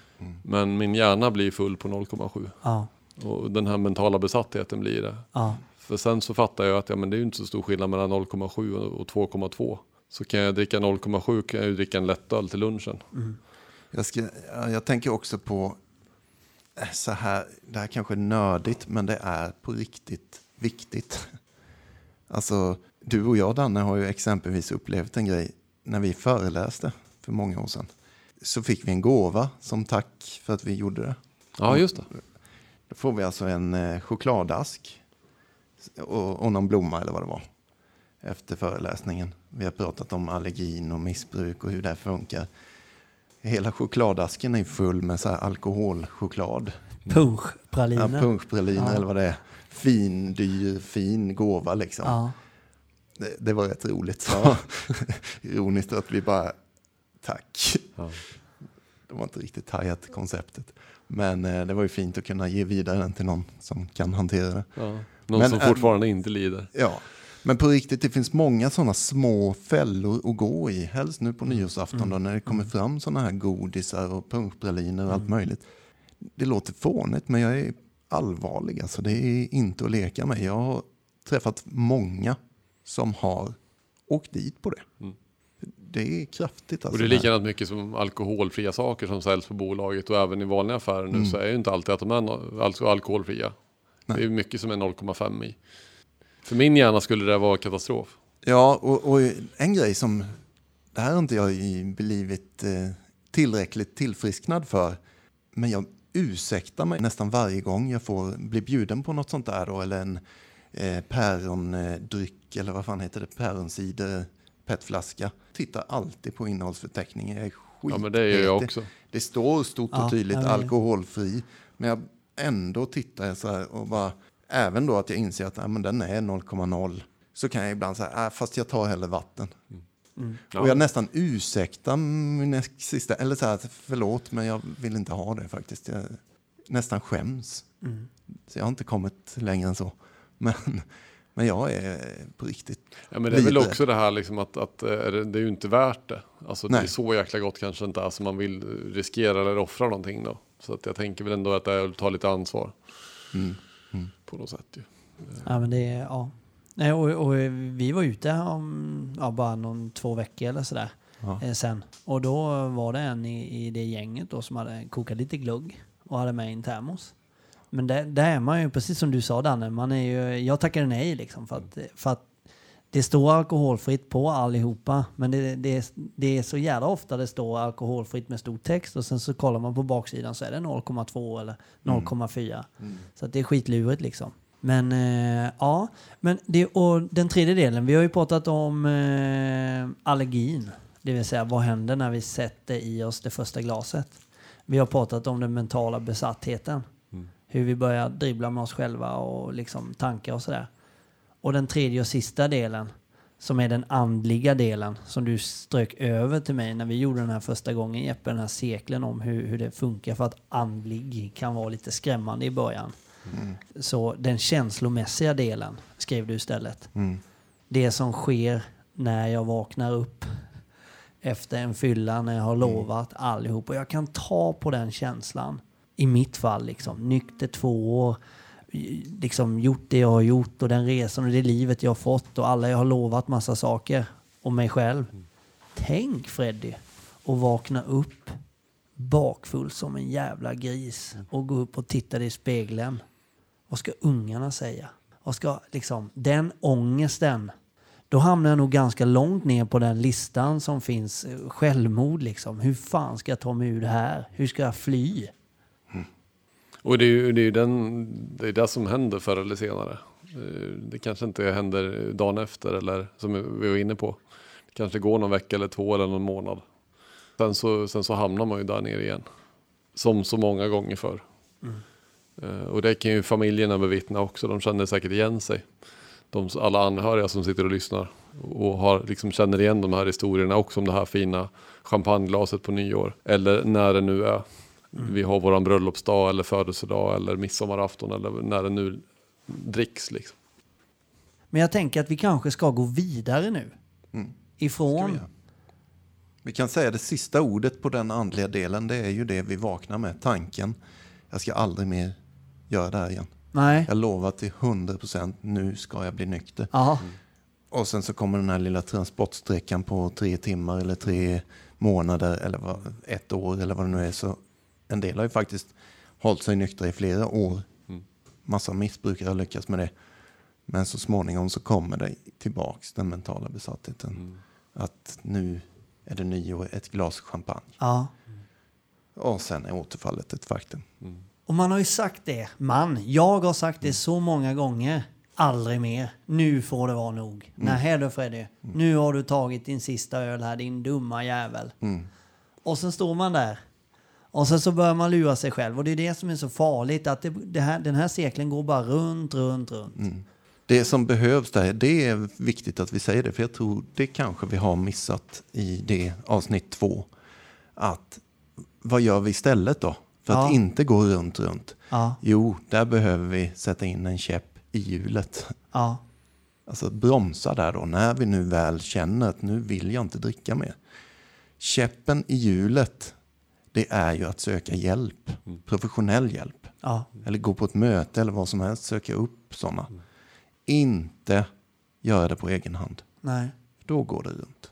Men min hjärna blir full på 0,7. Ja. Och den här mentala besattheten blir det. Ja. För sen så fattar jag att ja, men det är ju inte så stor skillnad mellan 0,7 och och 2,2. Så kan jag dricka 0,7 kan jag ju dricka en lättöl till lunchen. Jag, ska, ja, jag tänker också på eh, så här, det här kanske är nördigt, men det är på riktigt viktigt. Alltså, du och jag, Danne, har ju exempelvis upplevt en grej när vi föreläste för många år sedan. Så fick vi en gåva som tack för att vi gjorde det. Ja, just det. Då får vi alltså en eh, chokladask och, och någon blomma eller vad det var efter föreläsningen. Vi har pratat om allergin och missbruk och hur det funkar. Hela chokladasken är full med så här alkoholchoklad. Ja, Punschpraliner. punschpraliner Ja. eller vad det är. Fin, dyr, fin gåva liksom. Ja. Det, det var rätt roligt. Så. Ironiskt att vi bara, tack. Ja. Det var inte riktigt hajat konceptet. Men eh, det var ju fint att kunna ge vidare den till någon som kan hantera det. Ja. Någon Men, som äh, fortfarande inte lider. Ja, men på riktigt, det finns många sådana små fällor att gå i. Helst nu på nyårsafton då, när det kommer fram sådana här godisar och punschpraliner och allt möjligt. Det låter fånigt, men jag är allvarlig. Alltså, det är inte att leka med. Jag har träffat många som har åkt dit på det. Mm. Det är kraftigt. Alltså, Och det är likadant mycket som alkoholfria saker som säljs på bolaget och även i vanliga affärer nu så är ju inte alltid att de är alltså alkoholfria. Nej. Det är mycket som är 0,5 i. För min hjärna skulle det vara katastrof. Ja, och, och en grej som, det här har inte jag blivit eh, tillräckligt tillfrisknad för, men jag ursäktar mig nästan varje gång jag får bli bjuden på något sånt där då, eller en eh, pärondryck, eller vad fan heter det, päronsider, petflaska. Tittar alltid på innehållsförteckningen, jag är Ja men det gör jag också. Det står stort och tydligt ja, alkoholfri, men jag ändå tittar jag så här och bara, även då att jag inser att ja, men den är 0,0, så kan jag ibland säga, äh, fast jag tar hellre vatten. Ja. Och jag nästan ursäktar min sista, eller så här, förlåt men jag vill inte ha det faktiskt. Jag nästan skäms. Mm. Så jag har inte kommit längre än så. Men, men jag är på riktigt. Ja, men det är väl Lite. också det här liksom att, att eh, det, är ju inte värt det. Alltså det är så jäkla gott kanske inte är som man vill riskera eller offra någonting då. Så att jag tänker väl ändå att det är att ta lite ansvar Mm. på något sätt ju. Ja, men det är, ja. Nej, och, och vi var ute om ja, bara någon två veckor eller sådär Ja. eh, sen. Och då var det en i, i det gänget då som hade kokat lite glugg och hade med en termos. Men där, där är man ju, precis som du sa Danne, man är ju, jag tackade nej liksom för att, för att det står alkoholfritt på allihopa, men det, det, är- det är så jävla ofta det står alkoholfritt med stor text och sen så kollar man på baksidan så är det 0,2 eller 0,4. Så att det är skitlurigt liksom. Men eh, ja, men det, och den tredje delen, vi har ju pratat om eh, allergin. Det vill säga vad händer när vi sätter i oss det första glaset. Vi har pratat om den mentala besattheten. Hur vi börjar dribbla med oss själva och liksom tankar och sådär. Och den tredje och sista delen, som är den andliga delen, som du strök över till mig när vi gjorde den här första gången, Jeppe, den här cirkeln om hur, hur det funkar för att andlig kan vara lite skrämmande i början. Så den känslomässiga delen skrev du istället. Mm. Det som sker när jag vaknar upp efter en fylla när jag har lovat allihop. Och jag kan ta på den känslan. I mitt fall liksom. Nykter två år. Liksom gjort det jag har gjort och den resan och det livet jag har fått och alla jag har lovat massa saker. Och mig själv. Tänk Freddy att vakna upp bakfull som en jävla gris och gå upp och titta i spegeln. Vad ska ungarna säga? Vad ska liksom den ångesten? Då hamnar jag nog ganska långt ner på den listan som finns eh, självmord liksom. Hur fan ska jag ta mig ur det här? Hur ska jag fly? Och det är ju det, är den, det, är det som händer förr eller senare. Eh, Det kanske inte händer dagen efter eller som vi var inne på. Det kanske går någon vecka eller två eller någon månad. Sen så, sen så hamnar man ju där nere igen. Som så många gånger förr. Eh, Och det kan ju familjerna bevittna också. De känner säkert igen sig. De, alla anhöriga som sitter och lyssnar. Och har, liksom känner igen de här historierna också om det här fina champagneglaset på nyår. Eller när det nu är. Vi har våran bröllopsdag eller födelsedag eller midsommarafton eller när det nu dricks liksom. Men jag tänker att vi kanske ska gå vidare nu. Mm. Ifrån... Vi. Vi kan säga det sista ordet på den andliga delen, det är ju det vi vaknar med, tanken. Jag ska aldrig mer göra det här igen. Nej. Jag lovar till 100 procent, nu ska jag bli nykter. Ja. Och sen så kommer den här lilla transportsträckan på tre timmar eller tre månader eller vad, ett år eller vad det nu är. Så en del har ju faktiskt hållit sig nyktra i flera år. Massa missbrukare har lyckats med det. Men så småningom så kommer det tillbaks den mentala besattheten. Att nu är det nyår, ett glas champagne. ja. Och sen är återfallet ett faktum. Och man har ju sagt det. Man, jag har sagt det så många gånger. Aldrig mer. Nu får det vara nog. Nej då Freddy. Nu har du tagit din sista öl här, din dumma jävel. Och sen står man där. Och sen så börjar man lura sig själv. Och det är det som är så farligt. Att det, det här, den här cirkeln går bara runt, runt, runt. Det som behövs där, det är viktigt att vi säger det, för jag tror det kanske vi har missat i det avsnitt två. Att vad gör vi istället då? För Ja. att inte gå runt, runt. Ja, Jo, där behöver vi sätta in en käpp i hjulet. ja, Alltså bromsa där då, när vi nu väl känner att nu vill jag inte dricka mer. Käppen i hjulet, det är ju att söka hjälp, professionell hjälp. ja. Eller gå på ett möte eller vad som helst, söka upp sådana. Inte göra det på egen hand. Nej. Då går det runt.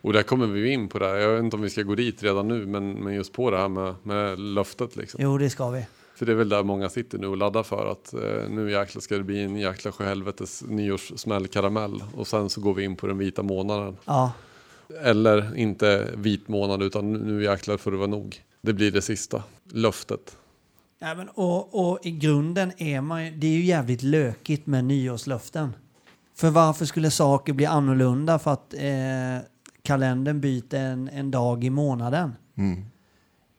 Och där kommer vi in på det här. Jag vet inte om vi ska gå dit redan nu, men, men just på det här med, med löftet liksom. Jo, det ska vi. För det är väl där många sitter nu och laddar för att eh, nu jäklar ska det bli en jäkla sjöhelvetes nyårssmällkaramell. Och sen så går vi in på den vita månaden. Ja, Eller inte vit månad utan nu- jäklar får det vara nog. Det blir det sista. Löftet. Ja, men, och, och i grunden är man ju, det är ju jävligt lökigt med nyårslöften. För varför skulle saker bli annorlunda för att eh, kalendern byter en, en dag i månaden? Mm.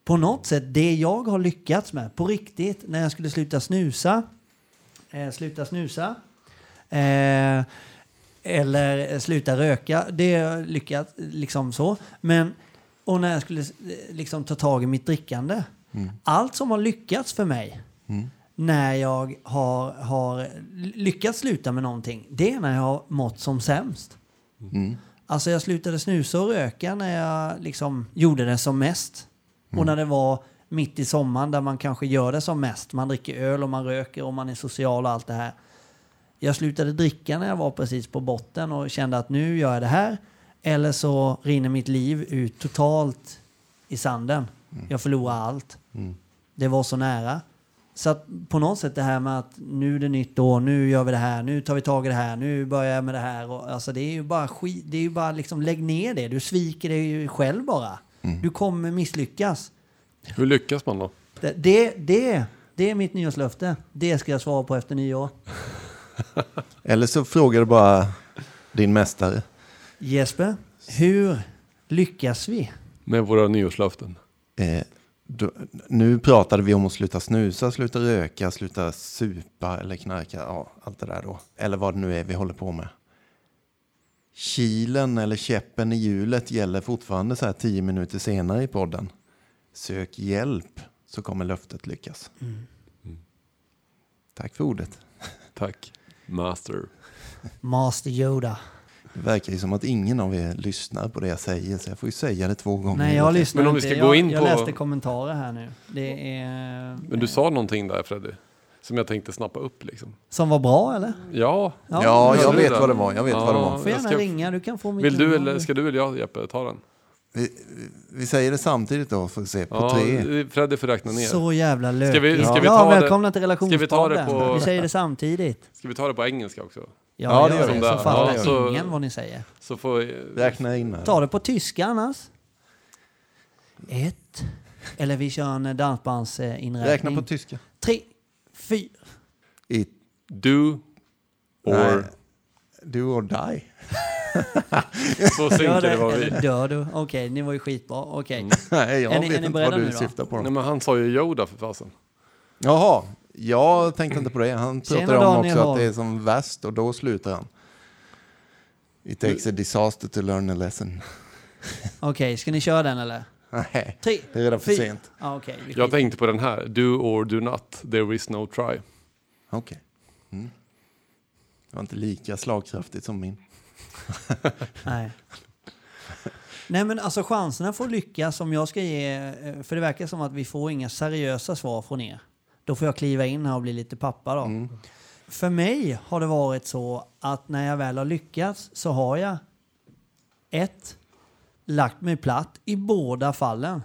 På något sätt, det jag har lyckats med, på riktigt, när jag skulle sluta snusa, eh, sluta snusa, eh, eller sluta röka, det lyckats liksom så. Men, och när jag skulle liksom ta tag i mitt drickande, allt som har lyckats för mig när jag har, har lyckats sluta med någonting, det är när jag har mått som sämst. Mm. Alltså jag slutade snusa och röka när jag liksom gjorde det som mest. Och när det var mitt i sommaren där man kanske gör det som mest. Man dricker öl och man röker och man är social och allt det här. Jag slutade dricka när jag var precis på botten och kände att nu gör jag det här. Eller så rinner mitt liv ut totalt i sanden. Jag förlorar allt. Det var så nära. Så att på något sätt det här med att nu är det nytt år, nu gör vi det här, nu tar vi tag i det här, nu börjar jag med det här. Och, alltså det är ju bara skit, det är ju bara liksom lägg ner det. Du sviker dig själv bara. Du kommer misslyckas. Hur lyckas man då? Det, det, det, det är mitt nyårslöfte. Det ska jag svara på efter nyår. Eller så frågar du bara din mästare. Jesper, hur lyckas vi? Med våra nyårslöften. Eh, då, nu pratade vi om att sluta snusa, sluta röka, sluta supa eller knarka. Ja, allt det där då. Eller vad det nu är vi håller på med. Kilen eller käppen i hjulet gäller fortfarande så här tio minuter senare i podden. Sök hjälp så kommer löftet lyckas. Tack för ordet. Tack. Master. Master Yoda. Det verkar ju som att ingen av er lyssnar på det jag säger, så jag får ju säga det två gånger. Nej, jag lyssnar Men om vi inte. ska jag, gå in jag på- läste kommentarer här nu. Det är... Men du sa någonting där Freddy. Som jag tänkte snappa upp liksom. Som var bra, eller? Ja. Ja, Ja, jag vet vad det var. Jag vet Ja. vad det var. Får Jag gärna ska- ringa, du kan få mitt Vill du eller ska du eller jag Jeppe ta den? Vi, vi säger det samtidigt då, får vi se. På Ja, tre. Freddy får räkna ner. Så jävla lökigt. Ska vi- ska vi ja, ta det- välkomna till ska vi ta det relationspodden. på- Vi säger det samtidigt. Ska vi ta det på engelska också? Ja, Ja, det gör det. vi. Så Ja, fattar så- ingen vad ni säger. Så får Räkna in här. Ta det på tyska annars. Ett. Eller vi kör en dansbandsinräkning. Räkna på tyska. Tre, fyra. I, do nej, or do or die. så Gör synkar det, vad vi... dör du? Okej, ni var ju skitbra. Okej. Nej, jag Är vet ni inte vad du syftar på. Nej men han sa ju Yoda för fasen. Jaha, jag tänkte inte på det. Han pratade om Daniel också att det är som värst och då slutar han. It takes a disaster to learn a lesson. Okej, ska ni köra den eller? Nej, Tre, det är redan för fyra. sent. Ja, okej. vi Jag tänkte på den här. Do or do not. There is no try. Okej. Mm. Det var inte lika slagkraftigt som min. Nej. Nej men alltså chanserna att lyckas om jag ska ge, eh, för det verkar som att vi får inga seriösa svar från er. Då får jag kliva in här och bli lite pappa då. Mm. För mig har det varit så att när jag väl har lyckats så har jag ett, lagt mig platt i båda fallen.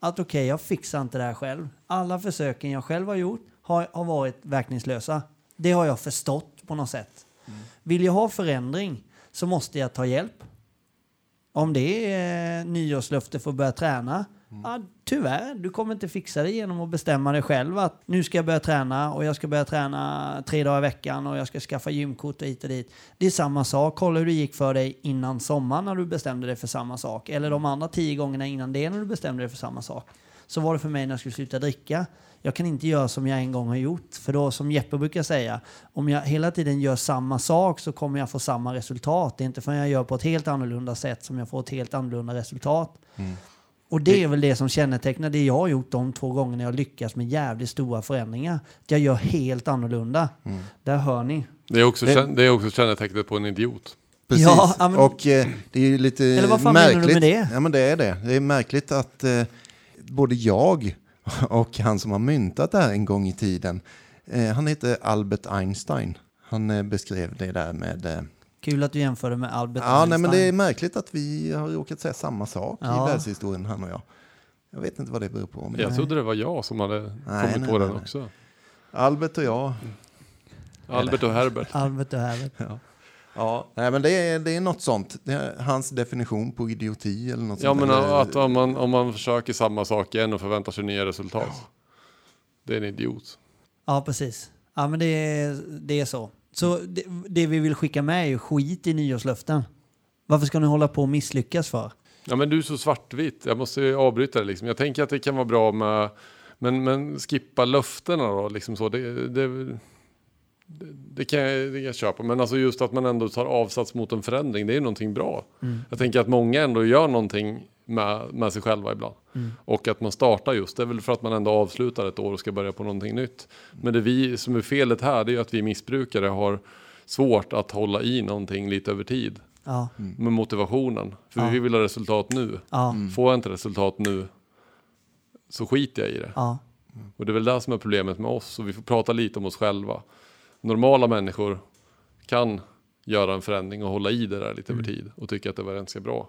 Att okej, jag fixar inte det här själv. Alla försöken jag själv har gjort har, har varit verkningslösa. Det har jag förstått på något sätt. Vill jag ha förändring så måste jag ta hjälp. Om det är nyårslöfte för att börja träna, ja, tyvärr, du kommer inte fixa det genom att bestämma dig själv att nu ska jag börja träna och jag ska börja träna tre dagar i veckan och jag ska skaffa gymkort och hit och dit. Det är samma sak. Kolla hur det gick för dig innan sommaren när du bestämde dig för samma sak. Eller de andra tio gångerna innan det när du bestämde dig för samma sak. Så var det för mig när jag skulle sluta dricka. Jag kan inte göra som jag en gång har gjort. För då, som Jeppe brukar säga, om jag hela tiden gör samma sak så kommer jag få samma resultat. Det är inte förrän jag gör på ett helt annorlunda sätt som jag får ett helt annorlunda resultat. Och det är väl det som kännetecknar det jag har gjort de två gångerna jag lyckas med jävligt stora förändringar. Att jag gör helt annorlunda. Där hör ni. Det är också, Det- det är också kännetecknet på en idiot. Precis. Ja, men- Och eh, det är ju lite Eller vad fan menar du märkligt. med det? Ja, men det är det. Det är märkligt att eh, både jag och han som har myntat det här en gång i tiden, eh, han heter Albert Einstein. Han eh, beskrev det där med... Eh, Kul att du jämförde med Albert ja, nej, Einstein. men det är märkligt att vi har råkat säga samma sak Ja. i världshistorien, han och jag. Jag vet inte vad det beror på. Men Jag trodde det var jag som hade kommit nej, på den nej. också. Albert och jag. Albert och Herbert. Albert och Herbert. Ja. Nej, men det är, det är något sånt. Det är hans definition på idioti eller något Ja sånt. men eller- att om man, om man försöker samma sak igen och förväntar sig nya resultat. Det är en idiot. Ja, precis. Ja, men det är, det är så. Så det, det vi vill skicka med är ju skit i nyårslöften. Varför ska ni hålla på och misslyckas för? Ja men du är så svartvit. Jag måste ju avbryta det liksom. Jag tänker att det kan vara bra med men, men skippa löftena då liksom så. Det, det, det, kan jag, det kan jag köpa. Men alltså just att man ändå tar avsats mot en förändring. Det är ju någonting bra. Jag tänker att många ändå gör någonting med, med sig själva ibland. Och att man startar just. Det är väl för att man ändå avslutar ett år och ska börja på någonting nytt. Men det vi som är felet här det är ju att vi missbrukare har svårt att hålla i någonting lite över tid Ja, med motivationen. För Ja. vi vill ha resultat nu. ja, Får jag inte resultat nu så skiter jag i det. ja. Och det är väl det som är problemet med oss. Och vi får prata lite om oss själva. Normala människor kan göra en förändring och hålla i det där lite över tid. Och tycka att det var ganska bra.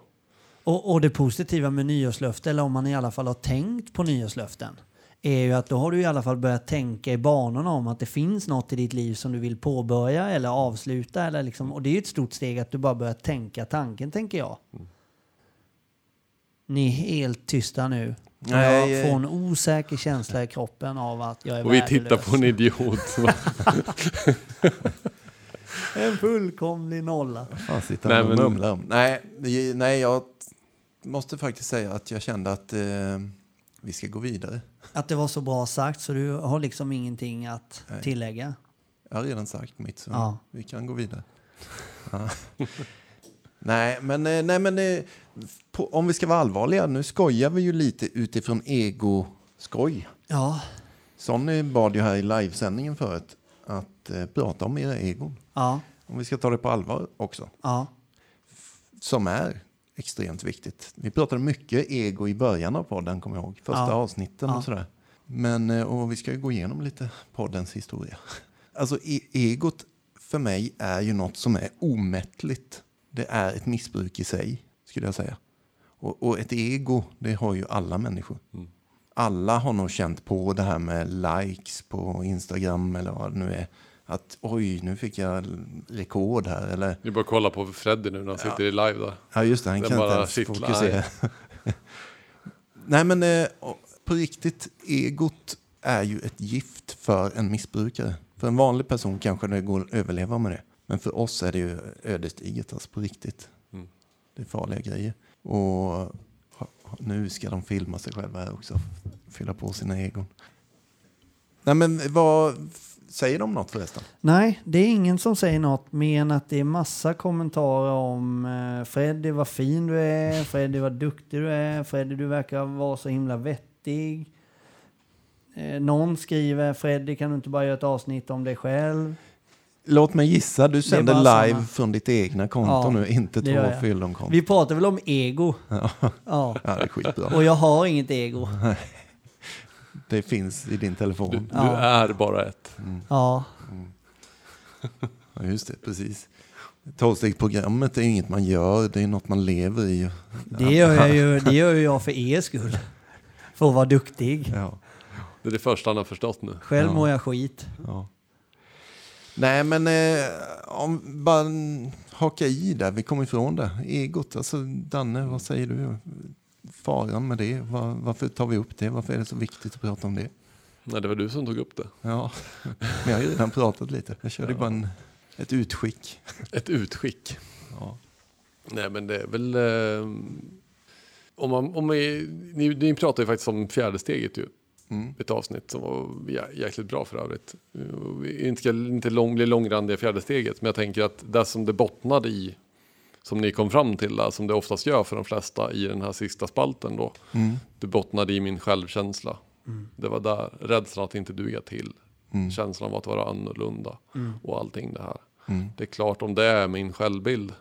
Och, och det positiva med nyårslöfte, eller om man i alla fall har tänkt på nyårslöften, är ju att då har du i alla fall börjat tänka i banorna om att det finns något i ditt liv som du vill påbörja eller avsluta. Eller liksom, och det är ju ett stort steg att du bara börjar tänka tanken, tänker jag. Ni är helt tysta nu. Nej, jag eh. får en osäker känsla i kroppen av att jag är Och vi värdelös. tittar på en idiot. En fullkomlig nolla. Fan sitter Nej, men- mumlar om. Nej, nej, jag måste faktiskt säga att jag kände att eh, vi ska gå vidare. Att det var så bra sagt så du har liksom ingenting att Nej. tillägga. Jag har redan sagt mitt, så Ja. vi kan gå vidare. Nej, men, eh, nej, men eh, på, om vi ska vara allvarliga, nu skojar vi ju lite utifrån ego-skoj. Ja, Sonny bad ju här i livesändningen förut. att eh, prata om era egon. Ja, Om vi ska ta det på allvar också. ja, Som är extremt viktigt. Vi pratade mycket ego i början av podden, kommer jag ihåg. Första Ja. avsnitten Ja. och sådär. Men, eh, och vi ska ju gå igenom lite poddens historia. Alltså e- egot för mig är ju något som är omättligt. Det är ett missbruk i sig, skulle jag säga. Och, och ett ego, det har ju alla människor. Alla har nog känt på det här med likes på Instagram eller vad det nu är. Att oj, nu fick jag rekord här. Eller är bara kolla på Freddy nu när han sitter i live där. Ja, just det. Han Den kan inte bara ens kittlar. fokusera. Nej, men eh, på riktigt, egot är ju ett gift för en missbrukare. För en vanlig person kanske det går att överleva med det. Men för oss är det ju ödesdigert, alltså på riktigt. Det är farliga grejer. Och nu ska de filma sig själva här också. Fylla på sina egon. Nej, men vad... Säger de något förresten? Nej, det är ingen som säger något mer än att det är massa kommentarer om eh, Freddy vad fin du är, Freddy vad duktig du är, Freddy du verkar vara så himla vettig. Eh, någon skriver Freddy kan du inte bara göra ett avsnitt om dig själv? Låt mig gissa, du sänder live såna. från ditt egna konto Ja, nu, inte två fyllonkonton. Vi pratar väl om ego? Ja. Ja, det är skitbra. Och jag har inget ego. Det finns i din Du, telefon. du Ja. är bara ett. Ja, Ja, just det, precis. Tolvstegsprogrammet är inget man gör, det är något man lever i. det gör jag ju det gör ju jag för er skull. För att vara duktig. Ja, Det är det första han har förstått nu. Själv Ja. mår jag skit. ja. Nej, men eh, om bara haka i där, vi kommer ifrån det. Egot, alltså Danne, vad säger du? Faran med det, Var, varför tar vi upp det? Varför är det så viktigt att prata om det? Nej, det var du som tog upp det. Ja, men jag har ju redan pratat lite. Jag körde bara en, ett utskick. Ett utskick. Ja. Nej, men det är väl... Eh, om man, om vi, ni, ni pratar ju faktiskt om fjärde steget ju. Mm. Ett avsnitt som var jä- jäkligt bra för övrigt. Inte inte lång, bli långrandiga i fjärde steget, men jag tänker att det som det bottnade i, som ni kom fram till, där, som det oftast gör för de flesta i den här sista spalten då, Mm. det bottnade i min självkänsla. Det var där rädslan att inte duga till, Mm. känslan av att vara annorlunda Mm. och allting det här. Mm. Det är klart om det är min självbild,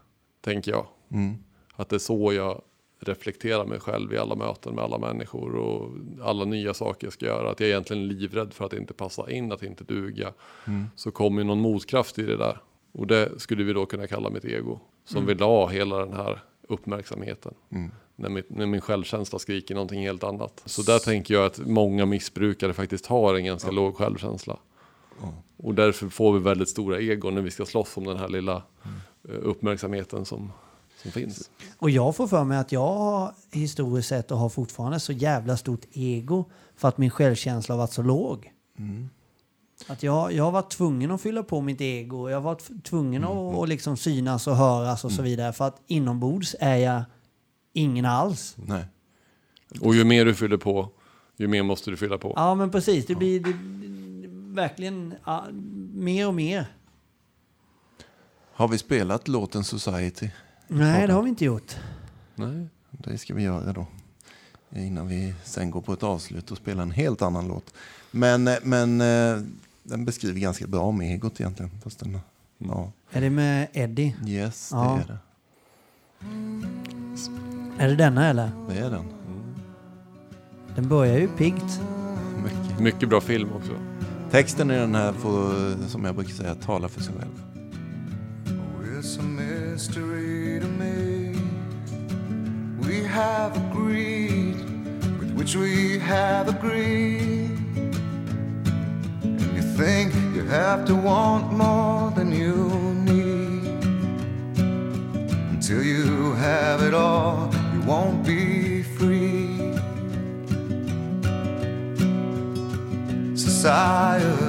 tänker jag, Mm. att det är så jag reflekterar mig själv i alla möten med alla människor och alla nya saker jag ska göra. Att jag är egentligen livrädd för att inte passa in, att inte duga. Mm. Så kommer någon motkraft i det där. Och det skulle vi då kunna kalla mitt ego. Som Mm. vill ha hela den här uppmärksamheten. Mm. När, mitt, när min självkänsla skriker någonting helt annat. Så där tänker jag att många missbrukare faktiskt har en ganska låg självkänsla. Ja. Och därför får vi väldigt stora egon när vi ska slåss om den här lilla Mm. eh, uppmärksamheten som, som finns. Och jag får för mig att jag har historiskt sett och har fortfarande så jävla stort ego för att min självkänsla har varit så låg. Mm. Att jag, jag har varit tvungen att fylla på mitt ego. Jag har varit tvungen att att liksom synas och höras och så vidare. För att inombords är jag ingen alls. Nej. Och ju mer du fyller på, ju mer måste du fylla på. Ja men precis, det blir det, verkligen ja, mer och mer. Har vi spelat låten Society? Nej det har vi inte gjort. Nej. Det ska vi göra då. Innan vi sen går på ett avslut och spelar en helt annan låt. Men, eh, men eh, den beskriver ganska bra om egot egentligen. Fast den, ja. Är det med Eddie? Yes, det Ja. är det. Är det denna eller? Det är den. Den börjar ju piggt. Mycket. Mycket bra film också. Texten i den här får, som jag brukar säga, tala för sig själv. Oh, We have agreed with which we have agreed. And you think you have to want more than you need. Until you have it all, you won't be free. Society,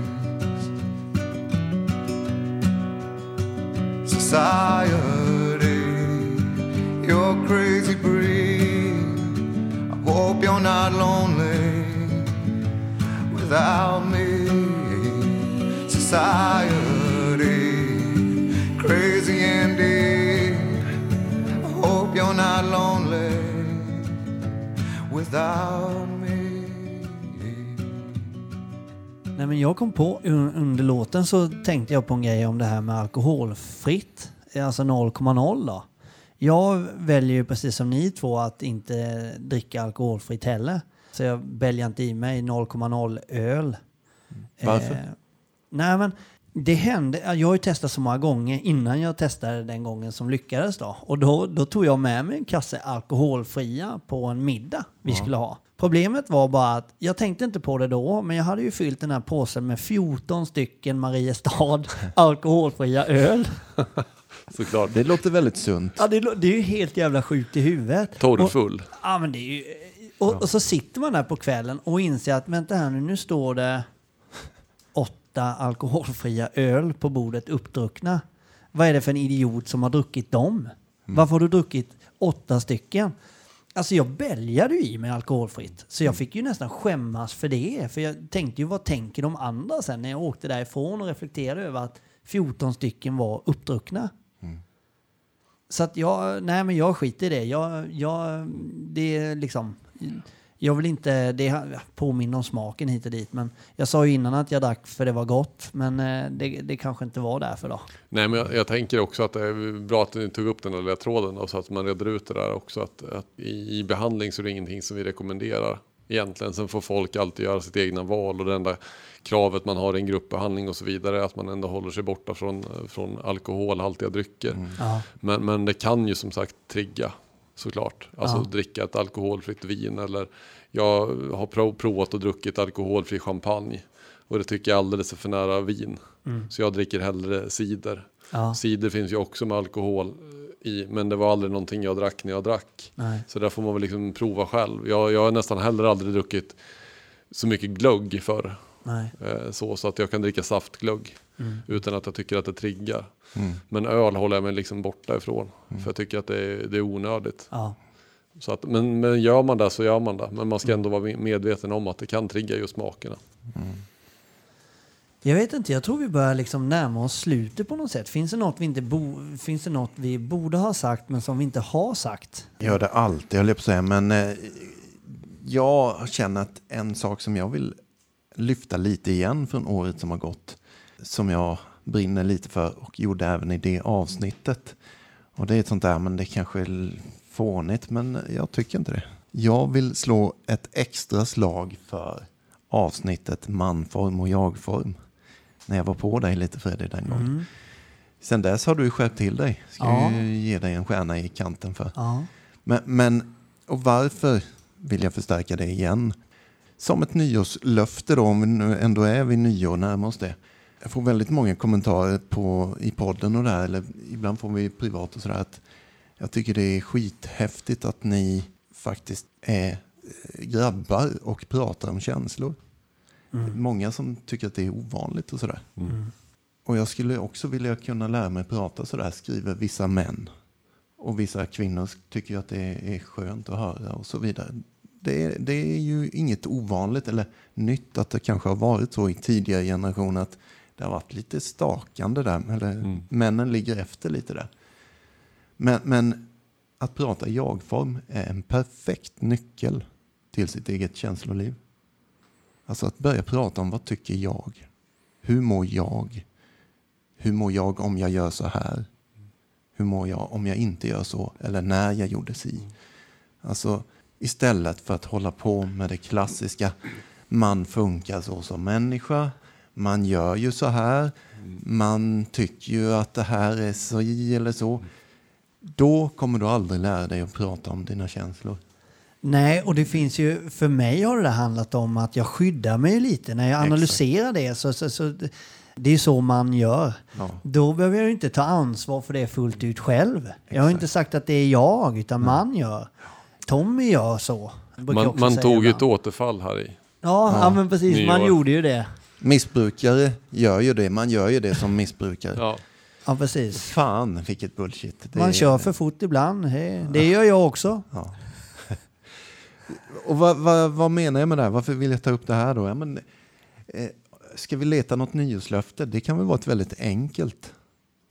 Society, you're crazy breed. I hope you're not lonely without me. Society, crazy indeed. I hope you're not lonely without me. Nej, men jag kom på un- under låten så tänkte jag på en grej om det här med alkoholfritt. Alltså 0,0 då. Jag väljer ju precis som ni två att inte dricka alkoholfritt heller. Så jag väljer inte i mig 0,0 öl. Varför? Eh, nej men det hände, jag har ju testat så många gånger innan jag testade den gången som lyckades då. Och då, då tog jag med mig en kasse alkoholfria på en middag vi skulle ha. Problemet var bara att jag tänkte inte på det då, men jag hade ju fyllt den här påsen med 14 stycken Mariestad alkoholfria öl. Såklart. Det låter väldigt sunt. Ja, det, det är ju helt jävla sjukt i huvudet. Och- Torrfull. Ja, men det är ju... Och, och så sitter man där på kvällen och inser att vänta här nu, nu står det åtta alkoholfria öl på bordet uppdruckna. Vad är det för en idiot som har druckit dem? Varför har du druckit åtta stycken? Alltså jag bälgade ju i mig alkoholfritt. Så jag fick ju nästan skämmas för det. För jag tänkte ju vad tänker de andra sen när jag åkte därifrån och reflekterade över att 14 stycken var uppdruckna. Så att jag, nej men jag skiter i det. Jag, jag, det är liksom, jag vill inte, det påminner om smaken hit och dit. Men jag sa ju innan att jag drack för det var gott. Men eh, det, det kanske inte var därför då. Nej, men jag, jag tänker också att det är bra att ni tog upp den där lilla tråden och så att man reder ut det där också. Att, att i, I behandling så är det ingenting som vi rekommenderar egentligen. Sen får folk alltid göra sitt egna val och det enda kravet man har i en gruppbehandling och så vidare är att man ändå håller sig borta från, från alkoholhaltiga drycker. Ja. Men, men det kan ju som sagt trigga såklart. Alltså Ja. dricka ett alkoholfritt vin eller jag har prov, provat och druckit alkoholfri champagne. Och det tycker jag är alldeles för nära vin. Så jag dricker hellre cider. Ja. Cider finns ju också med alkohol i. Men det var aldrig någonting jag drack när jag drack. Nej. Så där får man väl liksom prova själv. Jag, jag har nästan heller aldrig druckit så mycket glögg för Nej. Eh, så, så att jag kan dricka saftglögg Mm. utan att jag tycker att det triggar. Mm. Men öl håller jag mig liksom borta ifrån. För jag tycker att det är, det är onödigt. Ja. Så att, men, men gör man det så gör man det. Men man ska ändå vara medveten om att det kan trigga just smakerna. Jag vet inte, jag tror vi börjar liksom närma oss slutet på något sätt. Finns det något vi, inte bo, finns det något vi borde ha sagt men som vi inte har sagt? Gör det alltid, jag höll på att säga. Men eh, jag känner att en sak som jag vill lyfta lite igen från året som har gått. Som jag brinner lite för och gjorde även i det avsnittet. Och det är ett sånt där, men det kanske är fånigt, men jag tycker inte det. Jag vill slå ett extra slag för avsnittet manform och jagform. När jag var på dig lite Fredrik den gången. Mm. Sen dess har du skärpt till dig. Ska Ja. ju ge dig en stjärna i kanten för. Ja. Men, men och varför vill jag förstärka det igen? Som ett nyårslöfte då, om vi nu ändå är vid nyår, närmar oss det. Jag får väldigt många kommentarer på, i podden och där, eller ibland får vi privat och sådär, att jag tycker det är skithäftigt att ni faktiskt är eh, grabbar och pratar om känslor. Många som tycker att det är ovanligt och sådär. Och jag skulle också vilja kunna lära mig prata sådär, skriver vissa män. Och vissa kvinnor tycker att det är skönt att höra och så vidare. Det är, det är ju inget ovanligt eller nytt att det kanske har varit så i tidigare generationer att det har varit lite stakande där. Eller männen ligger efter lite där. Men, men att prata jag-form är en perfekt nyckel till sitt eget känsloliv. Alltså att börja prata om vad tycker jag? Hur mår jag? Hur mår jag om jag gör så här? Hur mår jag om jag inte gör så? Eller när jag gjorde si? Alltså istället för att hålla på med det klassiska. Man funkar så som människa. Man gör ju så här. Man tycker ju att det här är så eller så. Då kommer du aldrig lära dig att prata om dina känslor. Nej, och det finns ju, för mig har det handlat om att jag skyddar mig lite. När jag analyserar det så, så, så det är så man gör. Ja. Då behöver jag inte ta ansvar för det fullt ut själv. Jag har inte sagt att det är jag, utan man gör. Tommy gör så. Man, man tog ett återfall här i. Ja, ja, men precis. Man Nyår. gjorde ju det. Missbrukare gör ju det. Man gör ju det som missbrukare. Ja. Ja, precis. Fan vilket bullshit. Det Man är- kör för fort ibland. Det, det gör jag också. Ja. Och vad, vad, vad menar jag med det här? Varför vill jag ta upp det här då? Ja, men, eh, ska vi leta något nyårslöfte? Det kan väl vara ett väldigt enkelt.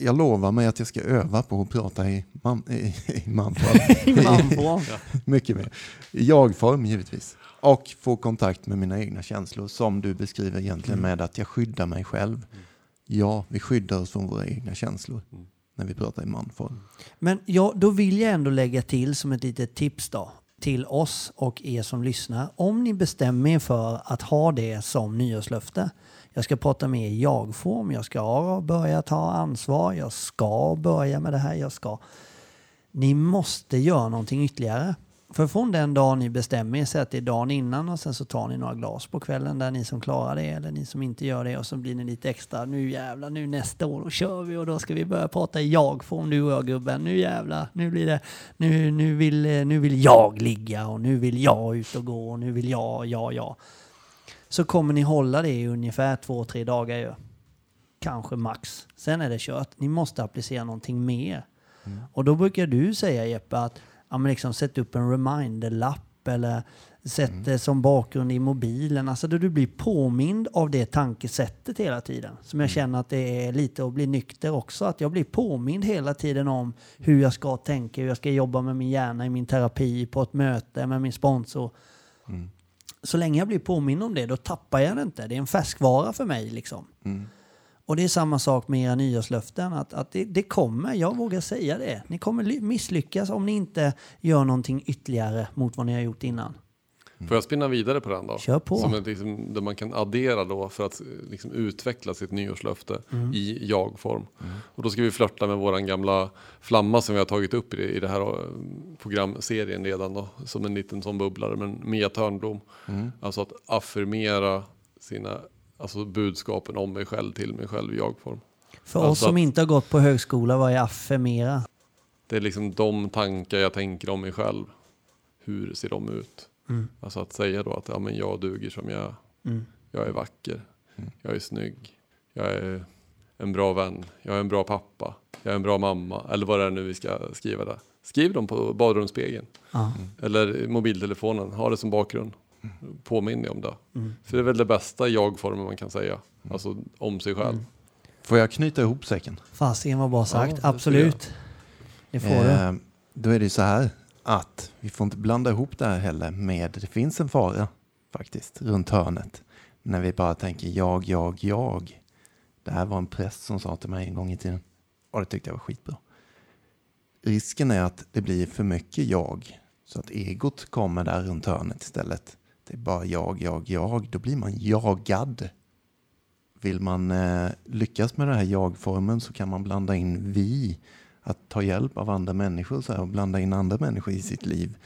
Jag lovar mig att jag ska öva på att prata i, man, i, i manform. I manform. Mycket mer. I jag-form givetvis. Och få kontakt med mina egna känslor som du beskriver egentligen Mm. med att jag skyddar mig själv. Ja, vi skyddar oss från våra egna känslor när vi pratar i manform. Men ja, då vill jag ändå lägga till som ett litet tips då till oss och er som lyssnar. Om ni bestämmer er för att ha det som nyårslöfte. Jag ska prata mer i jag-form, jag ska börja ta ansvar, jag ska börja med det här, jag ska. Ni måste göra någonting ytterligare. För från den dagen ni bestämmer er, säg att det är dagen innan och sen så tar ni några glas på kvällen där ni som klarar det eller ni som inte gör det och så blir ni lite extra, nu jävlar, nu nästa år då kör vi och då ska vi börja prata i jag-form du och jag gubben, nu jävlar, nu blir det, nu, nu, vill, nu vill jag ligga och nu vill jag ut och gå och nu vill jag, ja, ja. Så kommer ni hålla det i ungefär två, tre dagar ju. Kanske max. Sen är det kört. Ni måste applicera någonting mer. Och då brukar du säga Jeppe att ja, men liksom, sätt upp en reminder-lapp eller sätt det som bakgrund i mobilen. Alltså då du blir påmind av det tankesättet hela tiden. Som jag känner att det är lite att bli nykter också. Att jag blir påmind hela tiden om hur jag ska tänka, hur jag ska jobba med min hjärna i min terapi, på ett möte med min sponsor. Så länge jag blir påmind om det, då tappar jag det inte. Det är en färskvara för mig liksom. Och det är samma sak med era nyårslöften, att, att det, det kommer, jag vågar säga det, ni kommer ly- misslyckas om ni inte gör någonting ytterligare mot vad ni har gjort innan. Får jag spinna vidare på den då? Kör på. Som ett, liksom, där man kan addera då för att eh, liksom, utveckla sitt nyårslöfte Mm. i jag-form. Och då ska vi flörta med våran gamla flamma som vi har tagit upp i, i det här eh, programserien redan då. Som en liten sån bubblare. Men Mia Törnblom. Alltså att affirmera sina alltså budskapen om mig själv till mig själv i jag-form. För oss Alltså som att- inte har gått på högskola, vad är affirmera? Det är liksom de tankar jag tänker om mig själv. Hur ser de ut? Mm. Alltså att säga då att ja, men jag duger som jag är. Mm. Jag är vacker. Jag är snygg. Jag är en bra vän. Jag är en bra pappa. Jag är en bra mamma. Eller vad det är nu vi ska skriva där. Skriv dem på badrumsspegeln. Ja. Eller mobiltelefonen. Ha det som bakgrund. Påminn dig om det. Mm. För det är väl det bästa jag-formen man kan säga. Alltså om sig själv. Mm. Får jag knyta ihop säcken? Fasiken var bra sagt, jag absolut. Det får du. Eh, då är det så här att vi får inte blanda ihop det här heller med, det finns en fara faktiskt runt hörnet. När vi bara tänker jag, jag, jag. Det här var en präst som sa till mig en gång i tiden. Och det tyckte jag var skitbra. Risken är att det blir för mycket jag. Så att egot kommer där runt hörnet istället. Det är bara jag, jag, jag. Då blir man jagad. Vill man eh, lyckas med den här jag-formen så kan man blanda in vi. Att ta hjälp av andra människor så här, och blanda in andra människor i sitt liv.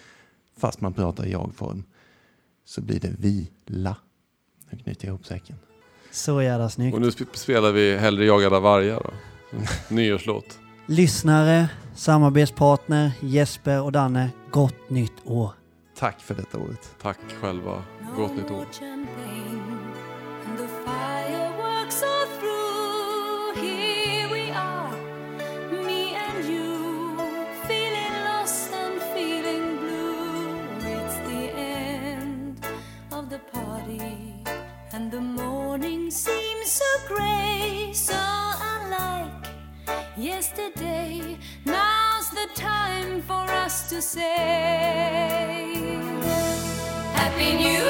Fast man pratar i jag-form. Så blir det vila. Nu knyter jag ihop säcken. Så jävla snyggt. Och nu sp- spelar vi Hellre jagade vargar då. Nyårslåt. Lyssnare, samarbetspartner, Jesper och Danne, gott nytt år. Tack för detta året. Tack själva. Gott nytt år. in you.